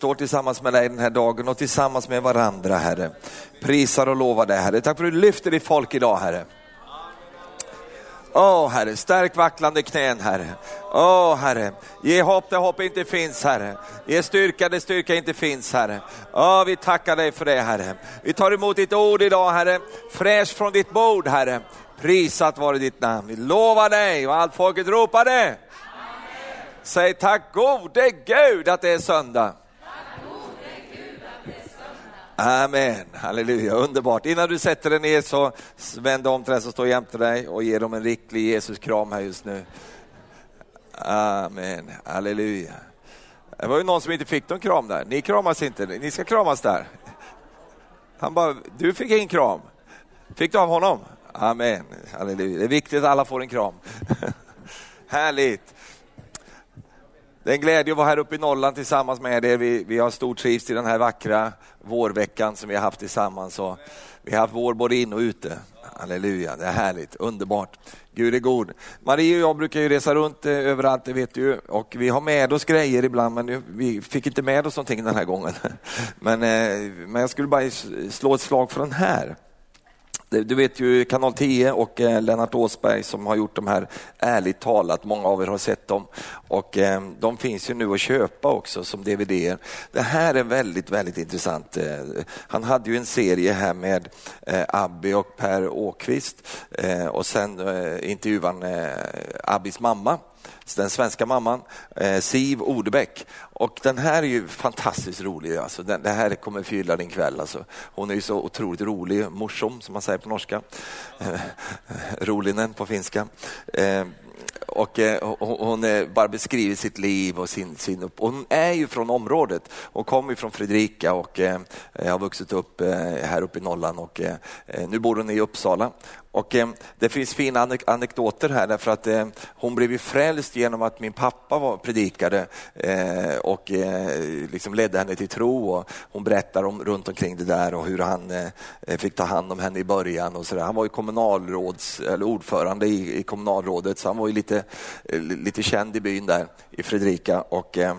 Vi står tillsammans med dig den här dagen och tillsammans med varandra Herre. Prisar och lovar dig Herre. Tack för att du lyfter ditt folk idag Herre. Åh oh, Herre, stärk vacklande knän Herre. Åh oh, Herre, ge hopp där hopp inte finns Herre. Ge styrka där styrka inte finns Herre. Åh, oh, vi tackar dig för det Herre. Vi tar emot ditt ord idag Herre, fräscht från ditt bord Herre. Prisat vare ditt namn. Vi lovar dig och allt folket ropade. Säg tack gode Gud att det är söndag. Amen, halleluja, underbart. Innan du sätter dig ner så vänd om till den som står jämte dig och ge dem en riktig Jesuskram här just nu. Amen, halleluja. Det var ju någon som inte fick någon kram där. Ni kramas inte, ni ska kramas där. Han bara, du fick ingen kram. Fick du av honom? Amen, halleluja. Det är viktigt att alla får en kram. Härligt. Det är en glädje att vara här uppe i Norrland tillsammans med er. Vi, vi har stor trivs i den här vackra vårveckan som vi har haft tillsammans. Och vi har haft vår både in och ute. Halleluja, det är härligt, underbart. Gud är god. Marie och jag brukar ju resa runt eh, överallt, det vet du och vi har med oss grejer ibland men vi fick inte med oss någonting den här gången. Men, eh, men jag skulle bara slå ett slag för den här. Du vet ju Kanal 10 och eh, Lennart Åsberg som har gjort de här Ärligt talat, många av er har sett dem. Och eh, de finns ju nu att köpa också som dvd. Det här är väldigt, väldigt intressant. Eh, han hade ju en serie här med Abby och Per Åkvist och sen intervjuade han Abbys mamma den svenska mamman, eh, Siv Odebäck. Och den här är ju fantastiskt rolig. Alltså. Den, det här kommer fylla din kväll. Alltså. Hon är ju så otroligt rolig, morsom som man säger på norska. Eh, eh rolinen på finska. Eh, och eh, hon bara beskriver sitt liv och sin, sin Hon är ju från området. Hon kommer från Fredrika och eh, har vuxit upp eh, här uppe i Norrland och nu bor hon i Uppsala. Och Det finns fina anekdoter här därför att hon blev ju frälst genom att min pappa var predikade och liksom ledde henne till tro. Och hon berättar om, runt omkring det där och hur han fick ta hand om henne i början. Och så där. Han var ju kommunalråds, eller ordförande i, i kommunalrådet så han var ju lite, Eh, lite känd i byn där i Fredrika och eh,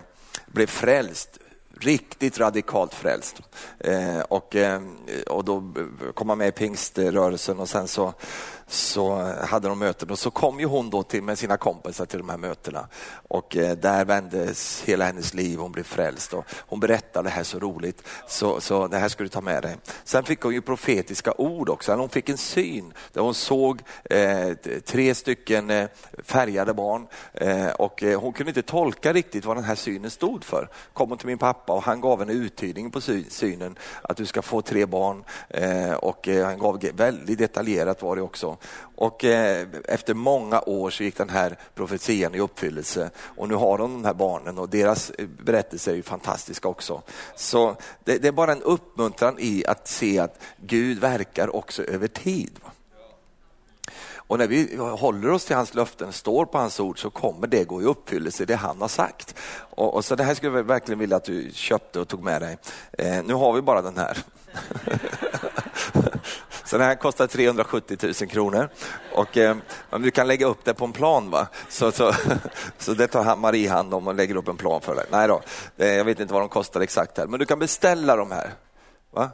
blev frälst riktigt radikalt frälst. Eh, och, eh, och då kom han med i pingströrelsen och sen så så eh, hade de möten och så kom ju hon då till, med sina kompisar till de här mötena och eh, där vändes hela hennes liv, hon blev frälst och hon berättade det här så roligt så, så det här ska du ta med dig. Sen fick hon ju profetiska ord också, hon fick en syn där hon såg eh, tre stycken eh, färgade barn eh, och eh, hon kunde inte tolka riktigt vad den här synen stod för. Kom hon till min pappa och han gav henne uttydning på synen att du ska få tre barn eh, och eh, han gav väldigt detaljerat var det också. Och eh, efter många år så gick den här profetian i uppfyllelse och nu har de de här barnen och deras eh, berättelser är ju fantastiska också. Så det, det är bara en uppmuntran i att se att Gud verkar också över tid. Och när vi håller oss till hans löften, står på hans ord, så kommer det gå i uppfyllelse, det han har sagt. Och, och så det här skulle jag verkligen vilja att du köpte och tog med dig. Eh, nu har vi bara den här. Så den här kostar 370 000 kronor. Och, eh, du kan lägga upp det på en plan. Va? Så, så, så det tar Marie hand om och lägger upp en plan för dig. Nej då, eh, jag vet inte vad de kostar exakt här. Men du kan beställa de här. Va?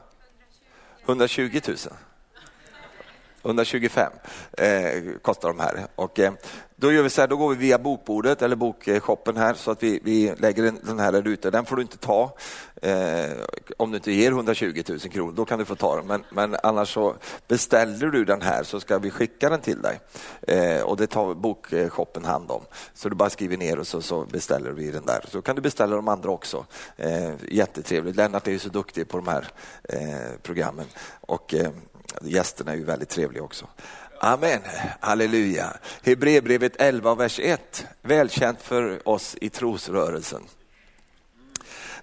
120 000. 125 eh, kostar de här. Och, eh, då gör vi så här, då går vi via bokbordet eller bokshoppen här så att vi, vi lägger den här där ute. Den får du inte ta eh, om du inte ger 120 000 kronor. Då kan du få ta den. Men, men annars så beställer du den här så ska vi skicka den till dig. Eh, och det tar bokshoppen hand om. Så du bara skriver ner och så, så beställer vi den där. Så kan du beställa de andra också. Eh, jättetrevligt. Lennart är ju så duktig på de här eh, programmen. Och, eh, gästerna är ju väldigt trevliga också. Amen, halleluja. Hebreerbrevet 11, vers 1, välkänt för oss i trosrörelsen.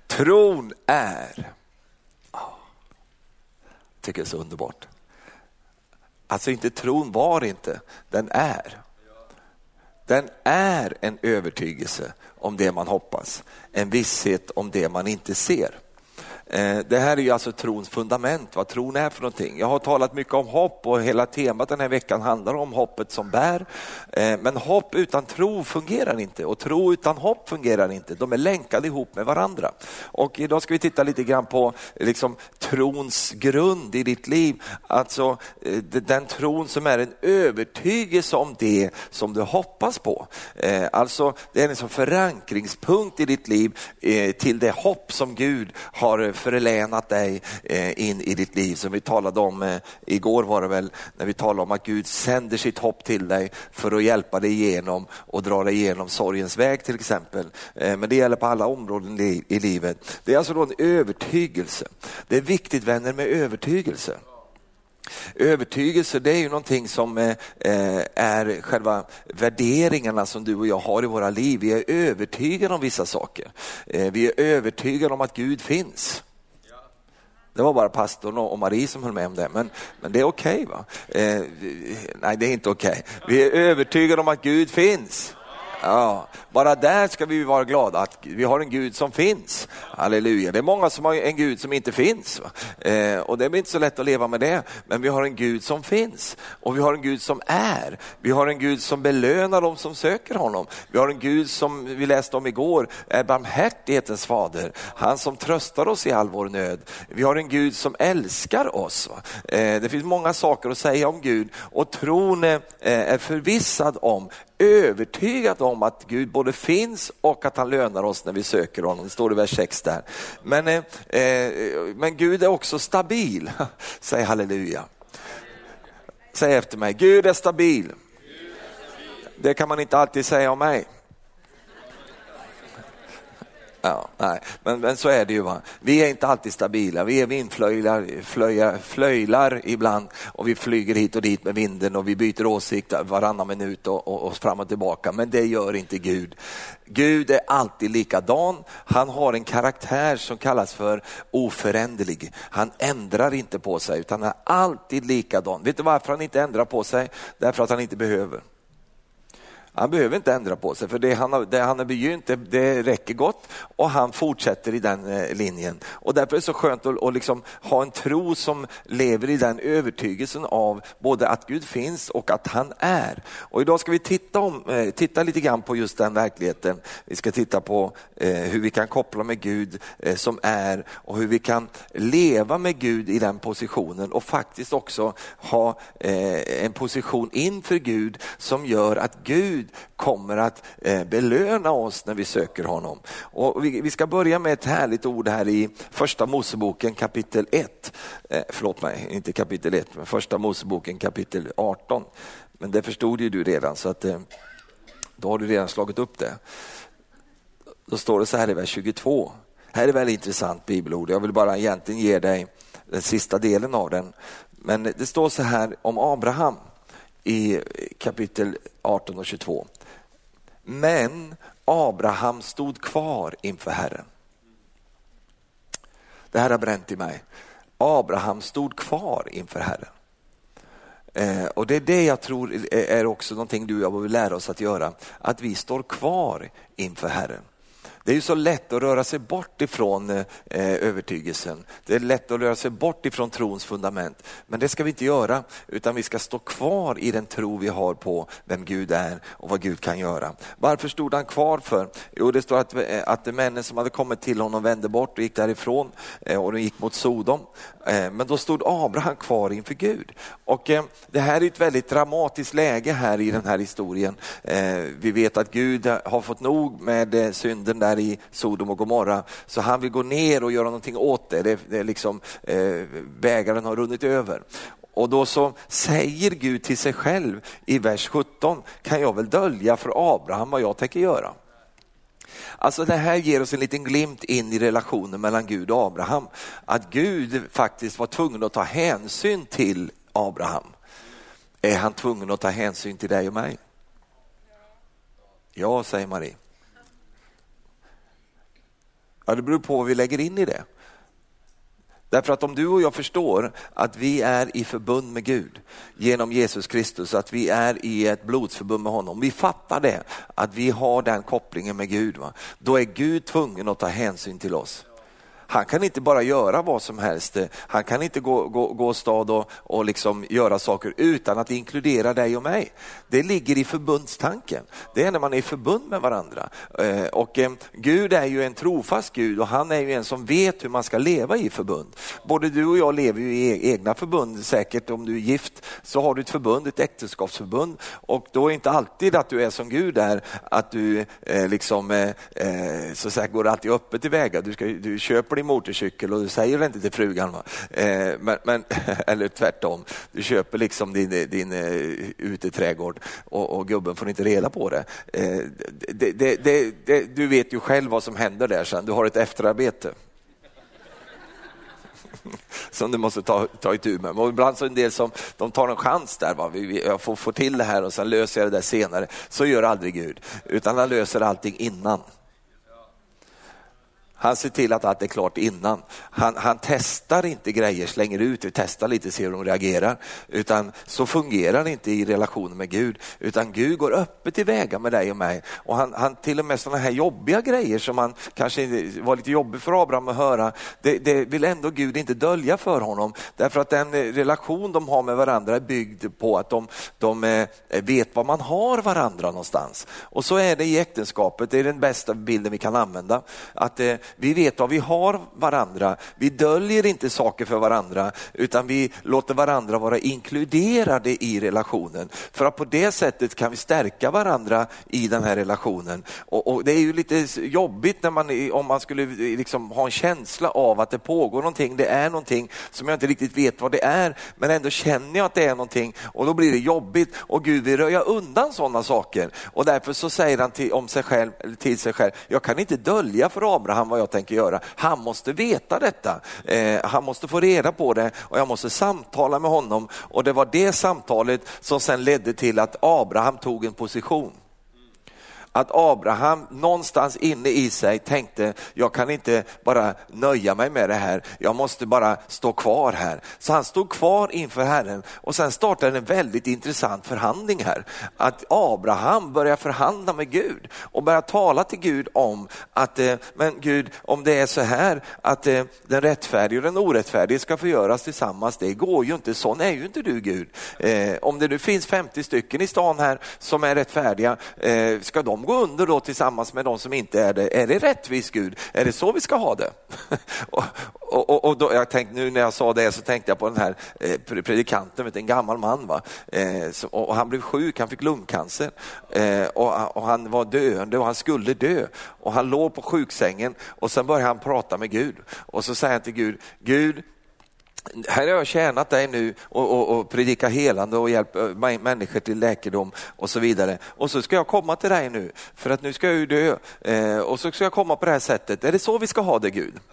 Tron är, oh, tycker jag är så underbart. Alltså inte tron var inte, den är. Den är en övertygelse om det man hoppas, en visshet om det man inte ser. Eh, det här är ju alltså trons fundament, vad tron är för någonting. Jag har talat mycket om hopp och hela temat den här veckan handlar om hoppet som bär. Eh, men hopp utan tro fungerar inte och tro utan hopp fungerar inte. De är länkade ihop med varandra. Och idag ska vi titta lite grann på liksom, trons grund i ditt liv. Alltså eh, den tron som är en övertygelse om det som du hoppas på. Alltså det är en liksom förankringspunkt i ditt liv till det hopp som Gud har förlänat dig eh, in i ditt liv som vi talade om eh, igår var det väl, när vi talade om att Gud sänder sitt hopp till dig för att hjälpa dig igenom och dra dig igenom sorgens väg till exempel. Eh, men det gäller på alla områden i livet. Det är alltså då en övertygelse. Det är viktigt vänner med övertygelse. Övertygelse det är ju någonting som eh, eh, är själva värderingarna som du och jag har i våra liv. Vi är övertygade om vissa saker. Eh, vi är övertygade om att Gud finns. Det var bara pastorn och Marie som höll med om det, men, men det är okej okay, va? Eh, nej, det är inte okej. Okay. Vi är övertygade om att Gud finns. Ja, bara där ska vi vara glada att vi har en Gud som finns. Halleluja. Det är många som har en Gud som inte finns. Eh, och det är inte så lätt att leva med det. Men vi har en Gud som finns och vi har en Gud som är. Vi har en Gud som belönar dem som söker honom. Vi har en Gud som vi läste om igår är barmhärtighetens fader. Han som tröstar oss i all vår nöd. Vi har en Gud som älskar oss. Eh, det finns många saker att säga om Gud och tron är, är förvissad om övertygad om att Gud både finns och att han lönar oss när vi söker honom. Det står i vers 6 där. Men, eh, eh, men Gud är också stabil. Säg halleluja. Säg efter mig, Gud är stabil. Det kan man inte alltid säga om mig. Ja, nej. Men, men så är det ju. Va? Vi är inte alltid stabila. Vi är vindflöjlar flöja, flöjlar ibland och vi flyger hit och dit med vinden och vi byter åsikt varannan minut och, och, och fram och tillbaka. Men det gör inte Gud. Gud är alltid likadan. Han har en karaktär som kallas för oföränderlig. Han ändrar inte på sig utan är alltid likadan. Vet du varför han inte ändrar på sig? Därför att han inte behöver. Han behöver inte ändra på sig för det han har, det han har begynt det, det räcker gott och han fortsätter i den eh, linjen. Och därför är det så skönt att, att liksom ha en tro som lever i den övertygelsen av både att Gud finns och att han är. Och idag ska vi titta, om, eh, titta lite grann på just den verkligheten. Vi ska titta på eh, hur vi kan koppla med Gud som är och hur vi kan leva med Gud i den positionen och faktiskt också ha en position inför Gud som gör att Gud Gud kommer att eh, belöna oss när vi söker honom. Och vi ska börja med ett härligt ord här i första Moseboken kapitel 1. Eh, förlåt mig, inte kapitel 1, men första Moseboken kapitel 18. Men det förstod ju du redan så att eh, då har du redan slagit upp det. Då står det så här i vers 22. Här är väldigt intressant bibelord. Jag vill bara egentligen ge dig den sista delen av den. Men det står så här om Abraham i kapitel 18 och 22. Men Abraham stod kvar inför Herren. Det här har bränt i mig. Abraham stod kvar inför Herren. Eh, och det är det jag tror är också någonting du och jag behöver lära oss att göra, att vi står kvar inför Herren. Det är ju så lätt att röra sig bort ifrån eh, övertygelsen. Det är lätt att röra sig bort ifrån trons fundament. Men det ska vi inte göra, utan vi ska stå kvar i den tro vi har på vem Gud är och vad Gud kan göra. Varför stod han kvar för? Jo, det står att, eh, att männen som hade kommit till honom vände bort och gick därifrån eh, och de gick mot Sodom. Eh, men då stod Abraham kvar inför Gud. Och eh, det här är ett väldigt dramatiskt läge här i den här historien. Eh, vi vet att Gud har fått nog med synden där i Sodom och Gomorra, så han vill gå ner och göra någonting åt det. det, det är liksom, eh, bägaren har runnit över. Och då så säger Gud till sig själv i vers 17, kan jag väl dölja för Abraham vad jag tänker göra? Alltså det här ger oss en liten glimt in i relationen mellan Gud och Abraham. Att Gud faktiskt var tvungen att ta hänsyn till Abraham. Är han tvungen att ta hänsyn till dig och mig? Ja, säger Marie. Ja, det beror på vad vi lägger in i det. Därför att om du och jag förstår att vi är i förbund med Gud genom Jesus Kristus, att vi är i ett blodsförbund med honom. Om Vi fattar det, att vi har den kopplingen med Gud. Va? Då är Gud tvungen att ta hänsyn till oss han kan inte bara göra vad som helst. Han kan inte gå, gå, gå stad och, och liksom göra saker utan att inkludera dig och mig. Det ligger i förbundstanken. Det är när man är i förbund med varandra. Eh, och eh, Gud är ju en trofast Gud och han är ju en som vet hur man ska leva i förbund. Både du och jag lever ju i e-, egna förbund, säkert om du är gift så har du ett förbund, ett äktenskapsförbund och då är inte alltid att du är som Gud är, att du eh, liksom så att säga, går alltid öppet tillväga. Du, ska, du köper din motorcykel och du säger det inte till frugan. Eh, men, men, eller tvärtom, du köper liksom din, din uh, uteträdgård och, och gubben får inte reda på det. Eh, det, det, det. Du vet ju själv vad som händer där sen, du har ett efterarbete som du måste ta, ta itu med. Och ibland så är det en del som de tar en chans där, va? jag får få till det här och sen löser jag det där senare. Så gör aldrig Gud, utan han löser allting innan. Han ser till att allt är klart innan. Han, han testar inte grejer, slänger ut, vi testar lite, ser hur de reagerar. Utan så fungerar det inte i relationen med Gud. Utan Gud går öppet tillväga med dig och mig. Och han, han till och med sådana här jobbiga grejer som han kanske var lite jobbig för Abraham att höra, det, det vill ändå Gud inte dölja för honom. Därför att den eh, relation de har med varandra är byggd på att de, de eh, vet var man har varandra någonstans. Och så är det i äktenskapet, det är den bästa bilden vi kan använda. Att eh, vi vet vad vi har varandra. Vi döljer inte saker för varandra utan vi låter varandra vara inkluderade i relationen. För att på det sättet kan vi stärka varandra i den här relationen. Och, och det är ju lite jobbigt när man, om man skulle eh, liksom ha en känsla av att det pågår någonting, det är någonting som jag inte riktigt vet vad det är, men ändå känner jag att det är någonting och då blir det jobbigt och Gud vill röja undan sådana saker. Och därför så säger han till, om sig själv, till sig själv, jag kan inte dölja för Abraham vad jag tänker göra. Han måste veta detta. Eh, han måste få reda på det och jag måste samtala med honom. Och det var det samtalet som sen ledde till att Abraham tog en position att Abraham någonstans inne i sig tänkte, jag kan inte bara nöja mig med det här, jag måste bara stå kvar här. Så han stod kvar inför Herren och sen startade en väldigt intressant förhandling här. Att Abraham börjar förhandla med Gud och börjar tala till Gud om att, eh, men Gud, om det är så här att eh, den rättfärdige och den orättfärdige ska förgöras tillsammans, det går ju inte, sån är ju inte du Gud. Eh, om det nu finns 50 stycken i stan här som är rättfärdiga, ska de gå under då tillsammans med de som inte är det. Är det rättvist Gud? Är det så vi ska ha det? och, och, och då, jag tänkte, nu när jag sa det så tänkte jag på den här eh, predikanten, vet, en gammal man. Va? Eh, så, och han blev sjuk, han fick lungcancer eh, och, och, han var döende och han skulle dö. Och han låg på sjuksängen och sen började han prata med Gud. Och så säger han till Gud, Gud här har jag tjänat dig nu och, och, och predika helande och hjälp eh, människor till läkedom och så vidare. Och så ska jag komma till dig nu, för att nu ska jag ju dö. Eh, och så ska jag komma på det här sättet. Är det så vi ska ha det Gud?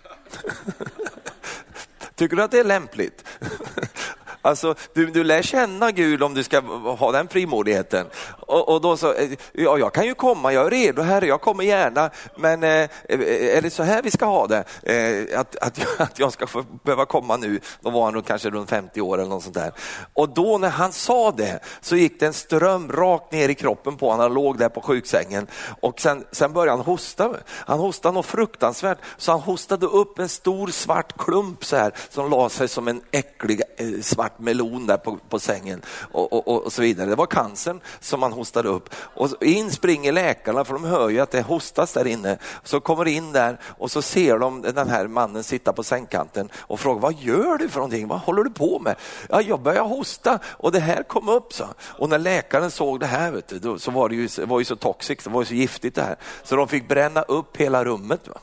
Tycker du att det är lämpligt? Alltså, du, du lär känna Gud om du ska ha den frimodigheten. Och, och då så, eh, ja, jag kan ju komma, jag är redo Herre, jag kommer gärna, men eh, är det så här vi ska ha det? Eh, att, att, jag, att jag ska få, behöva komma nu, då var han kanske runt 50 år eller något sånt där. Och då när han sa det så gick det en ström rakt ner i kroppen på honom, han låg där på sjuksängen och sen, sen började han hosta. Han hostade något fruktansvärt, så han hostade upp en stor svart klump så här som la sig som en äcklig eh, svart svart melon där på, på sängen och, och, och, så vidare. Det var cancern som man hostade upp. Och in springer läkarna för de hör ju att det hostas där inne. Så kommer in där och så ser de den här mannen sitta på sängkanten och frågar vad gör du för någonting? Vad håller du på med? Ja, jag börjar hosta och det här kom upp. Så. Och när läkaren såg det här vet du, då, så var det ju, var ju så toxic, det var ju så giftigt det här. Så de fick bränna upp hela rummet. Va?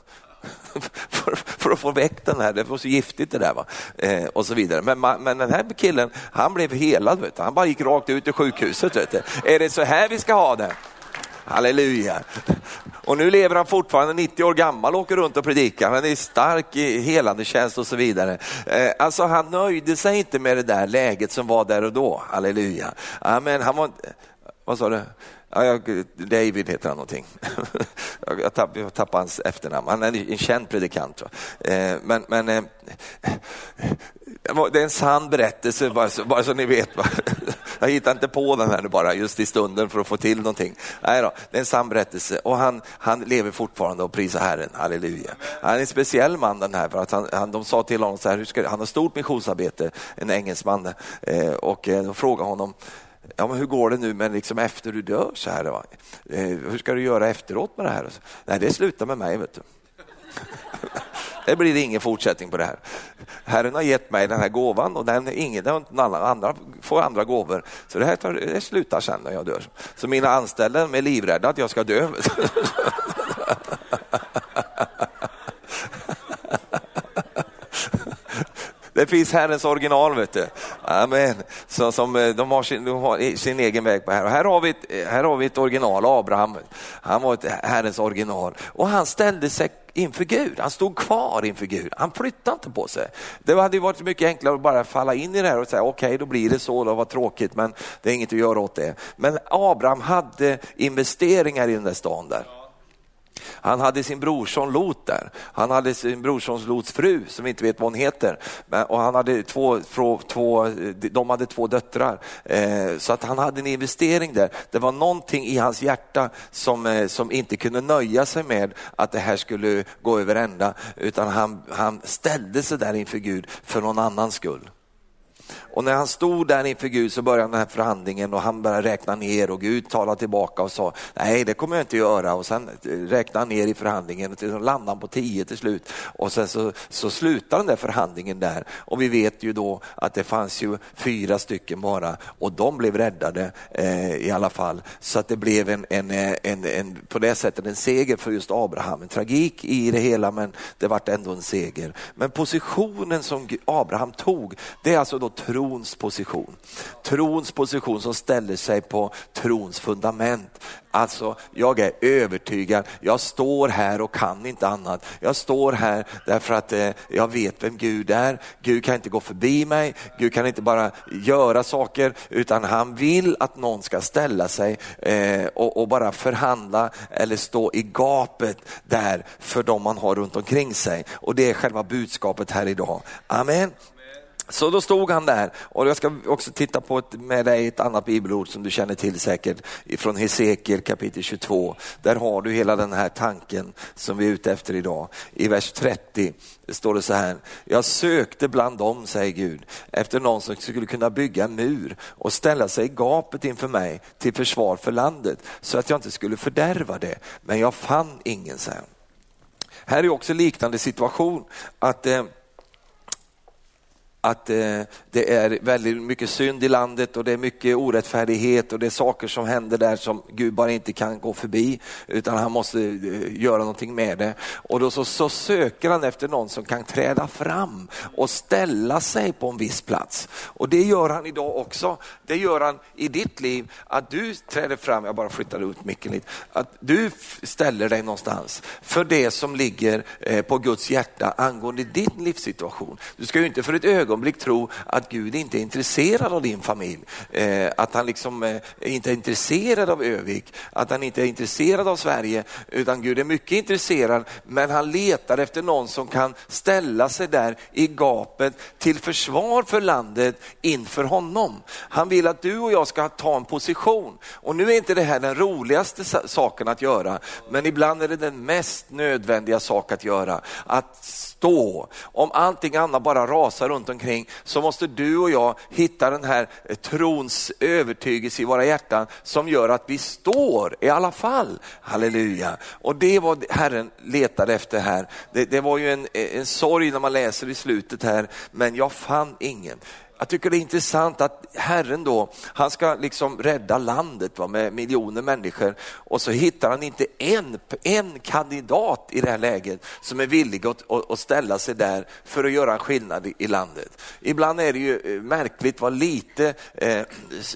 för, för, att få väck den här, det var så giftigt det där. Va? Eh, och så vidare. Men, men den här killen, han blev helad. Vet du. Han bara gick rakt ut i sjukhuset. Vet du. Är det så här vi ska ha det? Halleluja. Och nu lever han fortfarande 90 år gammal och åker runt och predikar. Han är stark i helande tjänst och så vidare. Eh, alltså han nöjde sig inte med det där läget som var där och då. Halleluja. Amen. Han var, vad sa du? Ja, David heter han någonting. Jag, tapp, jag tappade hans efternamn. Han är en känd predikant. Eh, men, men eh, det är en sann berättelse, bara så, bara så ni vet. Jag hittar inte på den här nu bara just i stunden för att få till någonting. Nej då, det är en sann berättelse och han, han lever fortfarande och prisar Herren, halleluja. Han är en speciell man den här, för att han, han, de sa till honom så här, ska, han har stort missionsarbete, en engelsman, eh, och de frågade honom, ja, men hur går det nu men liksom efter du dör? Så här, va? Eh, hur ska du göra efteråt med det här? Nej, det slutar med mig. Vet du. Det blir ingen fortsättning på det här. Herren har gett mig den här gåvan och den, ingen, den andra får andra gåvor. Så det här tar, det slutar sen när jag dör. Så mina anställda är livrädda att jag ska dö. Det finns Herrens original, vet du. Amen. Så, som, eh, de, har sin, de har sin egen väg på här. Och här, har vi ett, här har vi ett original, Abraham. Han var ett Herrens original och han ställde sig inför Gud. Han stod kvar inför Gud. Han flyttade inte på sig. Det hade varit mycket enklare att bara falla in i det här och säga okej, okay, då blir det så, det var tråkigt, men det är inget att göra åt det. Men Abraham hade investeringar i den där stan där. Han hade sin brorson Lot där. Han hade sin brorsons Lots fru som vi inte vet vad hon heter. Och han hade två, två, eh, de hade två döttrar. Eh, så att han hade en investering där. Det var någonting i hans hjärta som, eh, som inte kunde nöja sig med att det här skulle gå över ända. Utan han, han ställde sig där inför Gud för någon annans skull. Och när han stod där inför Gud så började den här förhandlingen och han började räkna ner och Gud talade tillbaka och sa nej det kommer jag inte göra. Och sen räknade han ner i förhandlingen och så landade han på tio till slut. Och sen så, så slutade den där förhandlingen där. Och vi vet ju då att det fanns ju fyra stycken bara och de blev räddade eh, i alla fall. Så att det blev en, en, en, en, på det sättet en seger för just Abraham, en tragik i det hela men det vart ändå en seger. Men positionen som Abraham tog det är alltså då tro trons position. Trons position som ställer sig på trons fundament. Alltså, jag är övertygad, jag står här och kan inte annat. Jag står här därför att eh, jag vet vem Gud är. Gud kan inte gå förbi mig, Gud kan inte bara göra saker, utan han vill att någon ska ställa sig eh, och, och, bara förhandla eller stå i gapet där för de man har runt omkring sig. Och det är själva budskapet här idag. Amen. Så då stod han där och jag ska också titta på ett, med dig ett annat bibelord som du känner till säkert från Hesekiel kapitel 22. Där har du hela den här tanken som vi är ute efter idag. I vers 30 står det så här, jag sökte bland dem, säger Gud, efter någon som skulle kunna bygga en mur och ställa sig i gapet inför mig till försvar för landet så att jag inte skulle fördärva det. Men jag fann ingen, säger Här är också liknande situation, att eh, att eh, det är väldigt mycket synd i landet och det är mycket orättfärdighet och det är saker som händer där som Gud bara inte kan gå förbi utan han måste eh, göra någonting med det. Och då så, så söker han efter någon som kan träda fram och ställa sig på en viss plats. Och det gör han idag också. Det gör han i ditt liv, att du träder fram, jag bara flyttar ut micken lite, att du ställer dig någonstans för det som ligger eh, på Guds hjärta angående din livssituation. Du ska ju inte för ett ögonblick ögonblick tro att Gud inte är intresserad av din familj. Eh, att han liksom eh, inte är intresserad av Övik, att han inte är intresserad av Sverige, utan Gud är mycket intresserad, men han letar efter någon som kan ställa sig där i gapet till försvar för landet inför honom. Han vill att du och jag ska ta en position. Och nu är inte det här den roligaste saken att göra, men ibland är det den mest nödvändiga sak att göra. Att stå. Om allting annat bara rasar runt omkring så måste du och jag hitta den här eh, trons övertygelse i våra hjärtan som gör att vi står i alla fall. Halleluja. Och det var Herren letade efter här. Det, det var ju en, en sorg när man läser i slutet här, men jag fann ingen jag tycker det är intressant att Herren då, han ska liksom rädda landet va, med miljoner människor och så hittar han inte en, en kandidat i det här läget som är villig att, att ställa sig där för att göra en skillnad i, i landet. Ibland är det ju eh, märkligt vad lite, eh,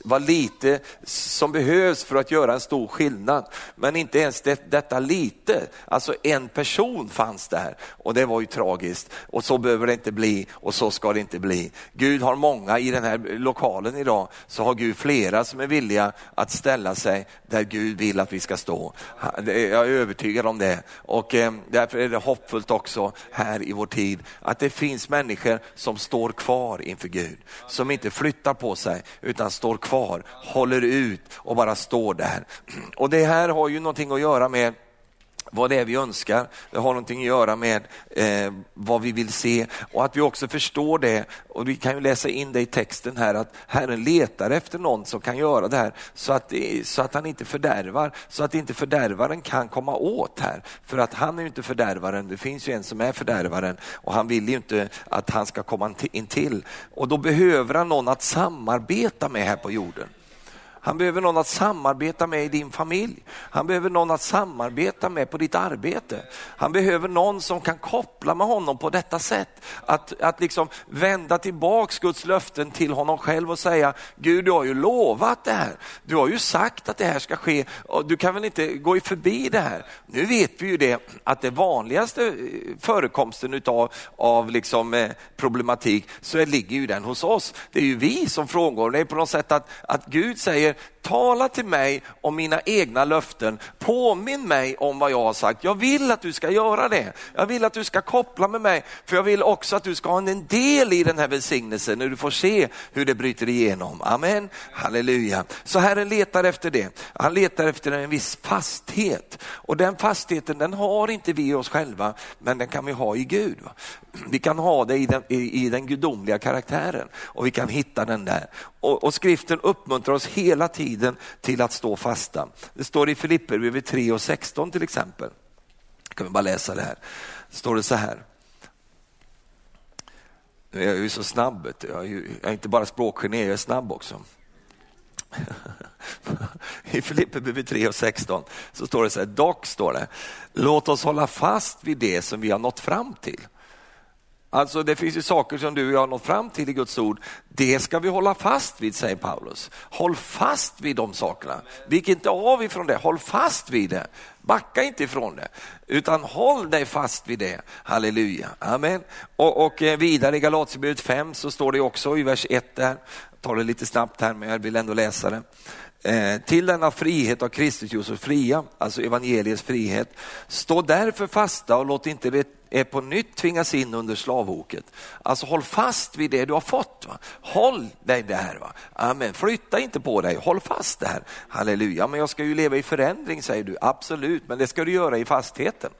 vad lite som behövs för att göra en stor skillnad. Men inte ens det, detta lite, alltså en person fanns där och det var ju tragiskt och så behöver det inte bli och så ska det inte bli. Gud har många många i den här lokalen idag så har Gud flera som är villiga att ställa sig där Gud vill att vi ska stå. Jag är övertygad om det och eh, därför är det hoppfullt också här i vår tid att det finns människor som står kvar inför Gud, som inte flyttar på sig utan står kvar, håller ut och bara står där. Och det här har ju någonting att göra med vad det är vi önskar. Det har någonting att göra med eh, vad vi vill se och att vi också förstår det. Och Vi kan ju läsa in det i texten här att Herren letar efter någon som kan göra det här så att, så att han inte fördärvar, så att inte fördärvaren kan komma åt här. För att han är ju inte fördärvaren, det finns ju en som är fördärvaren och han vill ju inte att han ska komma in till. Och då behöver han någon att samarbeta med här på jorden. Han behöver någon att samarbeta med i din familj. Han behöver någon att samarbeta med på ditt arbete. Han behöver någon som kan koppla med honom på detta sätt. Att, att liksom vända tillbaks Guds löften till honom själv och säga, Gud du har ju lovat det här. Du har ju sagt att det här ska ske du kan väl inte gå förbi det här. Nu vet vi ju det att det vanligaste eh, förekomsten utav, av liksom, eh, problematik så ligger ju den hos oss. Det är ju vi som frångår. Det är på något sätt att, att Gud säger tala till mig om mina egna löften, påminn mig om vad jag har sagt. Jag vill att du ska göra det. Jag vill att du ska koppla med mig, för jag vill också att du ska ha en del i den här välsignelsen när du får se hur det bryter igenom. Amen, halleluja. Så Herren letar efter det. Han letar efter en viss fasthet och den fastheten den har inte vi oss själva, men den kan vi ha i Gud. Vi kan ha det i den, i, i den gudomliga karaktären och vi kan hitta den där. Och, och skriften uppmuntrar oss hela tiden till att stå fasta. Det står i Filipperbrevet 3 och 16 till exempel. Kan vi bara läsa det här. står det så här. Jag är ju så snabb, jag är, ju, jag är inte bara språkgeni, jag är snabb också. I Filipperbrevet 3 och 16 så står det så här, dock står det, låt oss hålla fast vid det som vi har nått fram till. Alltså det finns ju saker som du och jag har nått fram till i Guds ord. Det ska vi hålla fast vid, säger Paulus. Håll fast vid de sakerna. Vik inte av ifrån det, håll fast vid det. Backa inte ifrån det, utan håll dig fast vid det. Halleluja, amen. Och, och eh, vidare i Galaterbrevet 5 så står det också i vers 1 där, jag tar det lite snabbt här men jag vill ändå läsa det. Eh, till denna frihet av Kristus gjort fria, alltså evangeliets frihet. Stå därför fasta och låt inte det är på nytt tvingas in under slavoket. Alltså håll fast vid det du har fått. Va? Håll dig där. Va? Amen. Flytta inte på dig, håll fast där. Halleluja, men jag ska ju leva i förändring säger du. Absolut, men det ska du göra i fastheten.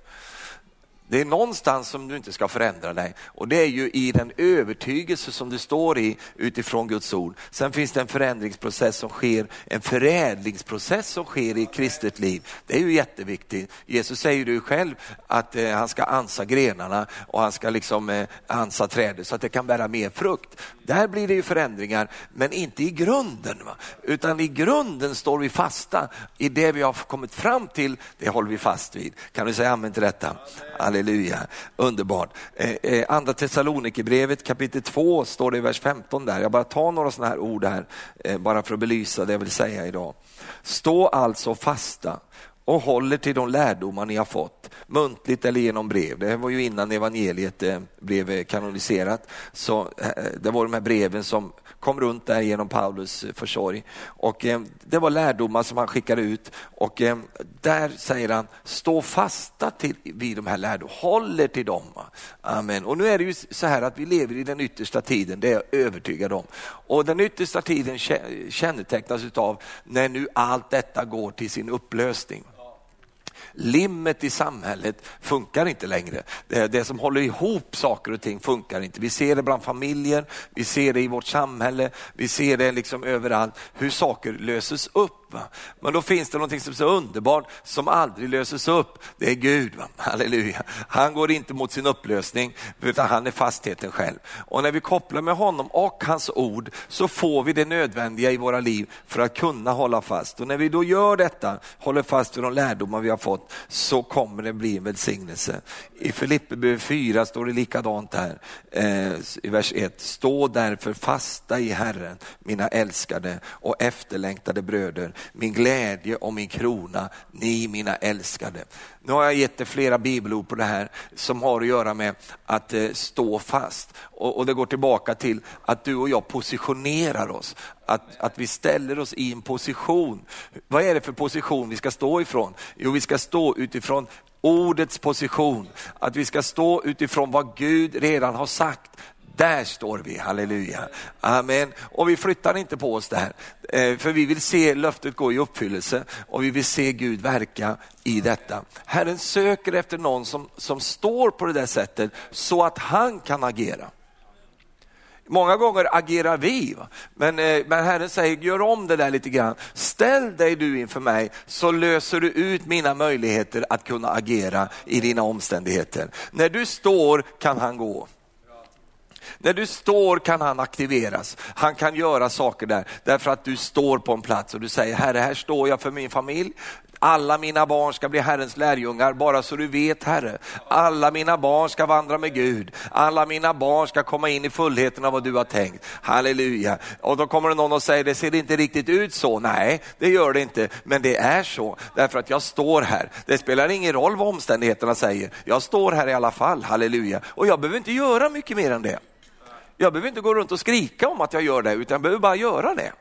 Det är någonstans som du inte ska förändra dig och det är ju i den övertygelse som du står i utifrån Guds ord. Sen finns det en förändringsprocess som sker, en förädlingsprocess som sker i kristet liv. Det är ju jätteviktigt. Jesus säger ju själv att eh, han ska ansa grenarna och han ska liksom eh, ansa trädet så att det kan bära mer frukt. Där blir det ju förändringar, men inte i grunden. Va? Utan i grunden står vi fasta i det vi har kommit fram till, det håller vi fast vid. Kan du säga amen till detta? Amen. Halleluja, underbart. Eh, eh, andra Thessalonikerbrevet kapitel 2 står det i vers 15 där. Jag bara tar några sådana här ord här, eh, bara för att belysa det jag vill säga idag. Stå alltså fasta och håller till de lärdomar ni har fått, muntligt eller genom brev. Det var ju innan evangeliet eh, blev kanoniserat. Så eh, det var de här breven som kom runt där genom Paulus eh, försorg. Och eh, det var lärdomar som han skickade ut och eh, där säger han, stå fasta till, vid de här lärdomarna, håller till dem. Amen. Och nu är det ju så här att vi lever i den yttersta tiden, det är jag övertygad om. Och den yttersta tiden kännetecknas av när nu allt detta går till sin upplösning. Limmet i samhället funkar inte längre. Det, det som håller ihop saker och ting funkar inte. Vi ser det bland familjer, vi ser det i vårt samhälle, vi ser det liksom överallt, hur saker löses upp. Men då finns det någonting som är så underbart som aldrig löses upp. Det är Gud, va? halleluja. Han går inte mot sin upplösning utan han är fastheten själv. Och när vi kopplar med honom och hans ord så får vi det nödvändiga i våra liv för att kunna hålla fast. Och när vi då gör detta, håller fast vid de lärdomar vi har fått, något så kommer det bli en välsignelse. I Filipperbrev 4 står det likadant där eh, i vers 1. Stå därför fasta i Herren, mina älskade och efterlängtade bröder, min glädje och min krona, ni mina älskade. Nu har jag gett dig flera bibelord på det här som har att göra med att eh, stå fast. Och, och, det går tillbaka till att du och jag positionerar oss. Att, att vi ställer oss i en position. Vad är det för position vi ska stå ifrån? Jo, vi ska stå utifrån ordets position. Att vi ska stå utifrån vad Gud redan har sagt. Där står vi, halleluja. Amen. Och vi flyttar inte på oss där, eh, för vi vill se löftet gå i uppfyllelse och vi vill se Gud verka i detta. Herren söker efter någon som, som står på det där sättet så att han kan agera. Många gånger agerar vi, men, eh, men Herren säger gör om det där lite grann. Ställ dig du inför mig så löser du ut mina möjligheter att kunna agera i dina omständigheter. När du står kan han gå. När du står kan han aktiveras. Han kan göra saker där därför att du står på en plats och du säger Herre, här står jag för min familj. Alla mina barn ska bli Herrens lärjungar, bara så du vet Herre. Alla mina barn ska vandra med Gud. Alla mina barn ska komma in i fullheten av vad du har tänkt. Halleluja. Och då kommer det någon och säger, det ser inte riktigt ut så. Nej, det gör det inte, men det är så. Därför att jag står här. Det spelar ingen roll vad omständigheterna säger. Jag står här i alla fall, halleluja. Och jag behöver inte göra mycket mer än det. Jag behöver inte gå runt och skrika om att jag gör det, utan jag behöver bara göra det.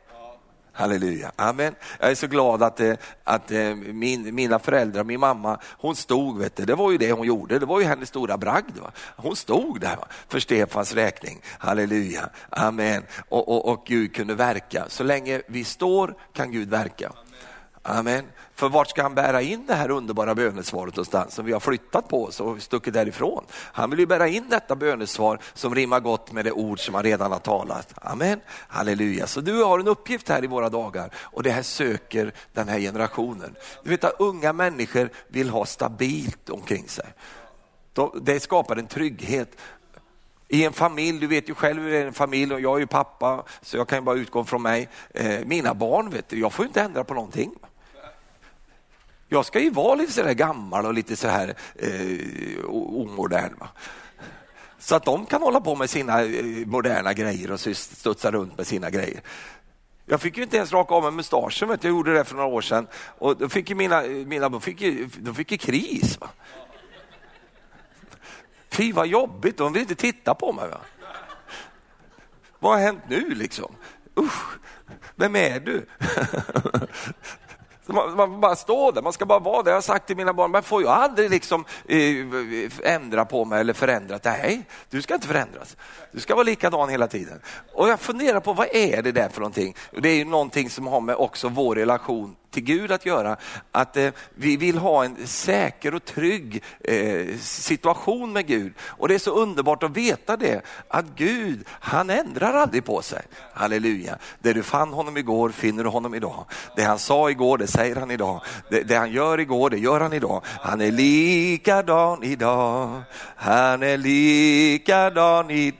Halleluja, amen. Jag är så glad att, eh, att eh, min, mina föräldrar, min mamma, hon stod, vet du, det var ju det hon gjorde, det var ju hennes stora bragd. Va? Hon stod där va? för Stefans räkning, halleluja, amen. Och, och, och Gud kunde verka. Så länge vi står kan Gud verka. Amen. För vart ska han bära in det här underbara bönesvaret någonstans som vi har flyttat på oss och stuckit därifrån? Han vill ju bära in detta bönesvar som rimmar gott med det ord som han redan har talat. Amen. Halleluja. Så du har en uppgift här i våra dagar och det här söker den här generationen. Du vet att unga människor vill ha stabilt omkring sig. Det skapar en trygghet i en familj, du vet ju själv hur det är en familj och jag är ju pappa så jag kan bara utgå från mig. Eh, mina barn, vet du, jag får inte ändra på någonting. Jag ska ju vara lite sådär gammal och lite så här eh, omodern. Va? Så att de kan hålla på med sina eh, moderna grejer och studsa runt med sina grejer. Jag fick ju inte ens raka av mig mustaschen, vet jag gjorde det för några år sedan. Och då fick ju mina, mina de fick ju, de fick ju kris. Va? Fy vad jobbigt, de vill inte titta på mig. Va? Vad har hänt nu liksom? Usch, vem är du? Man, man bara stå där, man ska bara vara där. Jag har sagt till mina barn, man får ju aldrig liksom eh, ändra på mig eller förändra. Nej, du ska inte förändras. Du ska vara likadan hela tiden. Och jag funderar på vad är det där för någonting? Det är ju någonting som har med också vår relation till Gud att göra. Att eh, vi vill ha en säker och trygg eh, situation med Gud. Och det är så underbart att veta det, att Gud, han ändrar aldrig på sig. Halleluja. Det du fann honom igår finner du honom idag. Det han sa igår, det säger han idag. Det, det han gör igår, det gör han idag. Han är likadan idag. Han är likadan idag.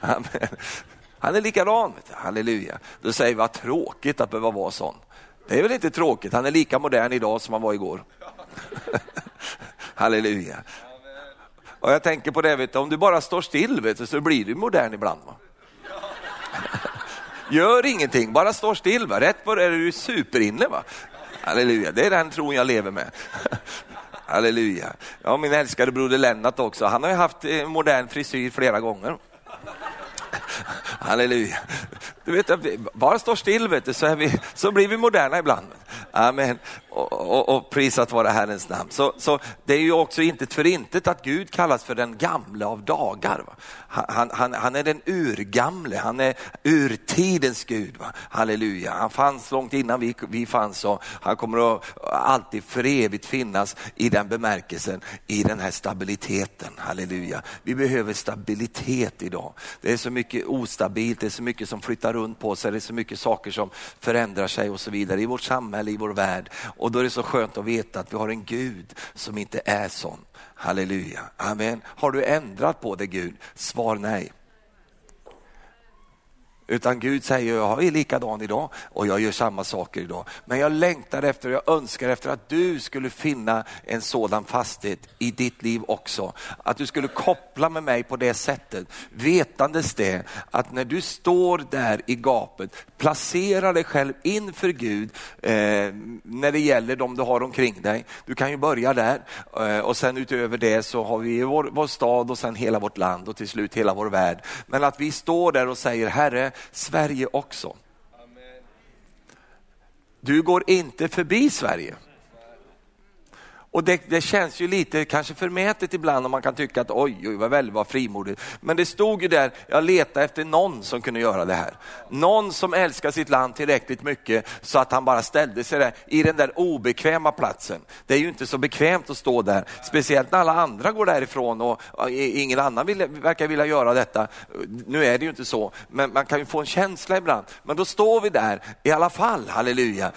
Amen. Han är likadan, halleluja. Då säger vi vad tråkigt att behöva vara sån. Det är väl inte tråkigt, han är lika modern idag som han var igår. halleluja. Och jag tänker på det, vet du, om du bara står still vet du, så blir du modern ibland. Va? Gör ingenting, bara står still. Va? Rätt på det är du superinne. Va? Halleluja, det är den tron jag lever med. Halleluja. Ja, min älskade broder Lennart också, han har ju haft eh, modern frisyr flera gånger. Halleluja. Du vet, bara står still vet du, så, är vi, så blir vi moderna ibland. Amen. Och, och, och prisat vara Herrens namn. Så, så det är ju också inte för intet att Gud kallas för den gamle av dagar. Va? Han, han, han är den urgamle, han är urtidens Gud. Va? Halleluja. Han fanns långt innan vi, vi fanns och han kommer att alltid för evigt finnas i den bemärkelsen, i den här stabiliteten. Halleluja. Vi behöver stabilitet idag. Det är så mycket instabilt, det är så mycket som flyttar runt på sig, det är så mycket saker som förändrar sig och så vidare i vårt samhälle, i vår värld. Och då är det så skönt att veta att vi har en Gud som inte är sån. Halleluja, amen. Har du ändrat på det Gud? Svar nej. Utan Gud säger, jag är likadan idag och jag gör samma saker idag. Men jag längtar efter, jag önskar efter att du skulle finna en sådan fasthet i ditt liv också. Att du skulle koppla med mig på det sättet, vetandes det att när du står där i gapet, placera dig själv inför Gud eh, när det gäller de du har omkring dig. Du kan ju börja där eh, och sen utöver det så har vi vår, vår stad och sen hela vårt land och till slut hela vår värld. Men att vi står där och säger Herre, Sverige också. Du går inte förbi Sverige. Och det, det, känns ju lite kanske förmätet ibland om man kan tycka att oj, oj vad väl var frimodigt. Men det stod ju där, jag letade efter någon som kunde göra det här. Någon som älskar sitt land tillräckligt mycket så att han bara ställde sig där i den där obekväma platsen. Det är ju inte så bekvämt att stå där, speciellt när alla andra går därifrån och ingen annan vill, verkar vilja göra detta. Nu är det ju inte så, men man kan ju få en känsla ibland. Men då står vi där i alla fall, halleluja.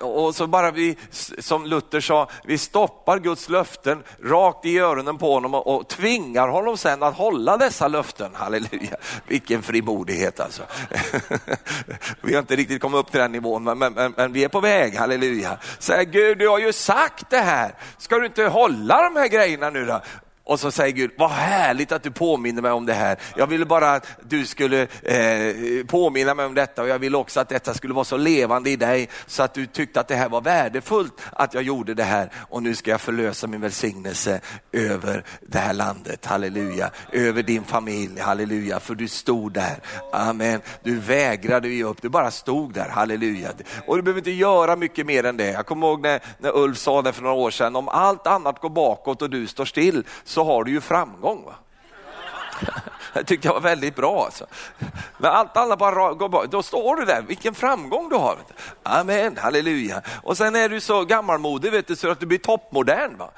Och så bara vi, som Luther sa, vi stoppar Guds löften rakt i öronen på honom och, tvingar honom sen att hålla dessa löften. Halleluja, vilken frimodighet alltså. vi har inte riktigt kommit upp till den nivån, men, men, men, men vi är på väg, halleluja. Säg Gud, du har ju sagt det här, ska du inte hålla de här grejerna nu då? Och så säger Gud, vad härligt att du påminner mig om det här. Jag ville bara att du skulle eh, påminna mig om detta och jag ville också att detta skulle vara så levande i dig så att du tyckte att det här var värdefullt att jag gjorde det här. Och nu ska jag förlösa min välsignelse över det här landet, halleluja. Över din familj, halleluja. För du stod där, amen. Du vägrade ge upp, du bara stod där, halleluja. Och du behöver inte göra mycket mer än det. Jag kommer ihåg när, när Ulf sa det för några år sedan, om allt annat går bakåt och du står still så så har du ju framgång. Va? Det tyckte jag var väldigt bra. Alltså. Men allt annat bara går bra. Då står du där, vilken framgång du har. Amen, halleluja. Och sen är du så gammalmodig vet du, så att du blir toppmodern. Va?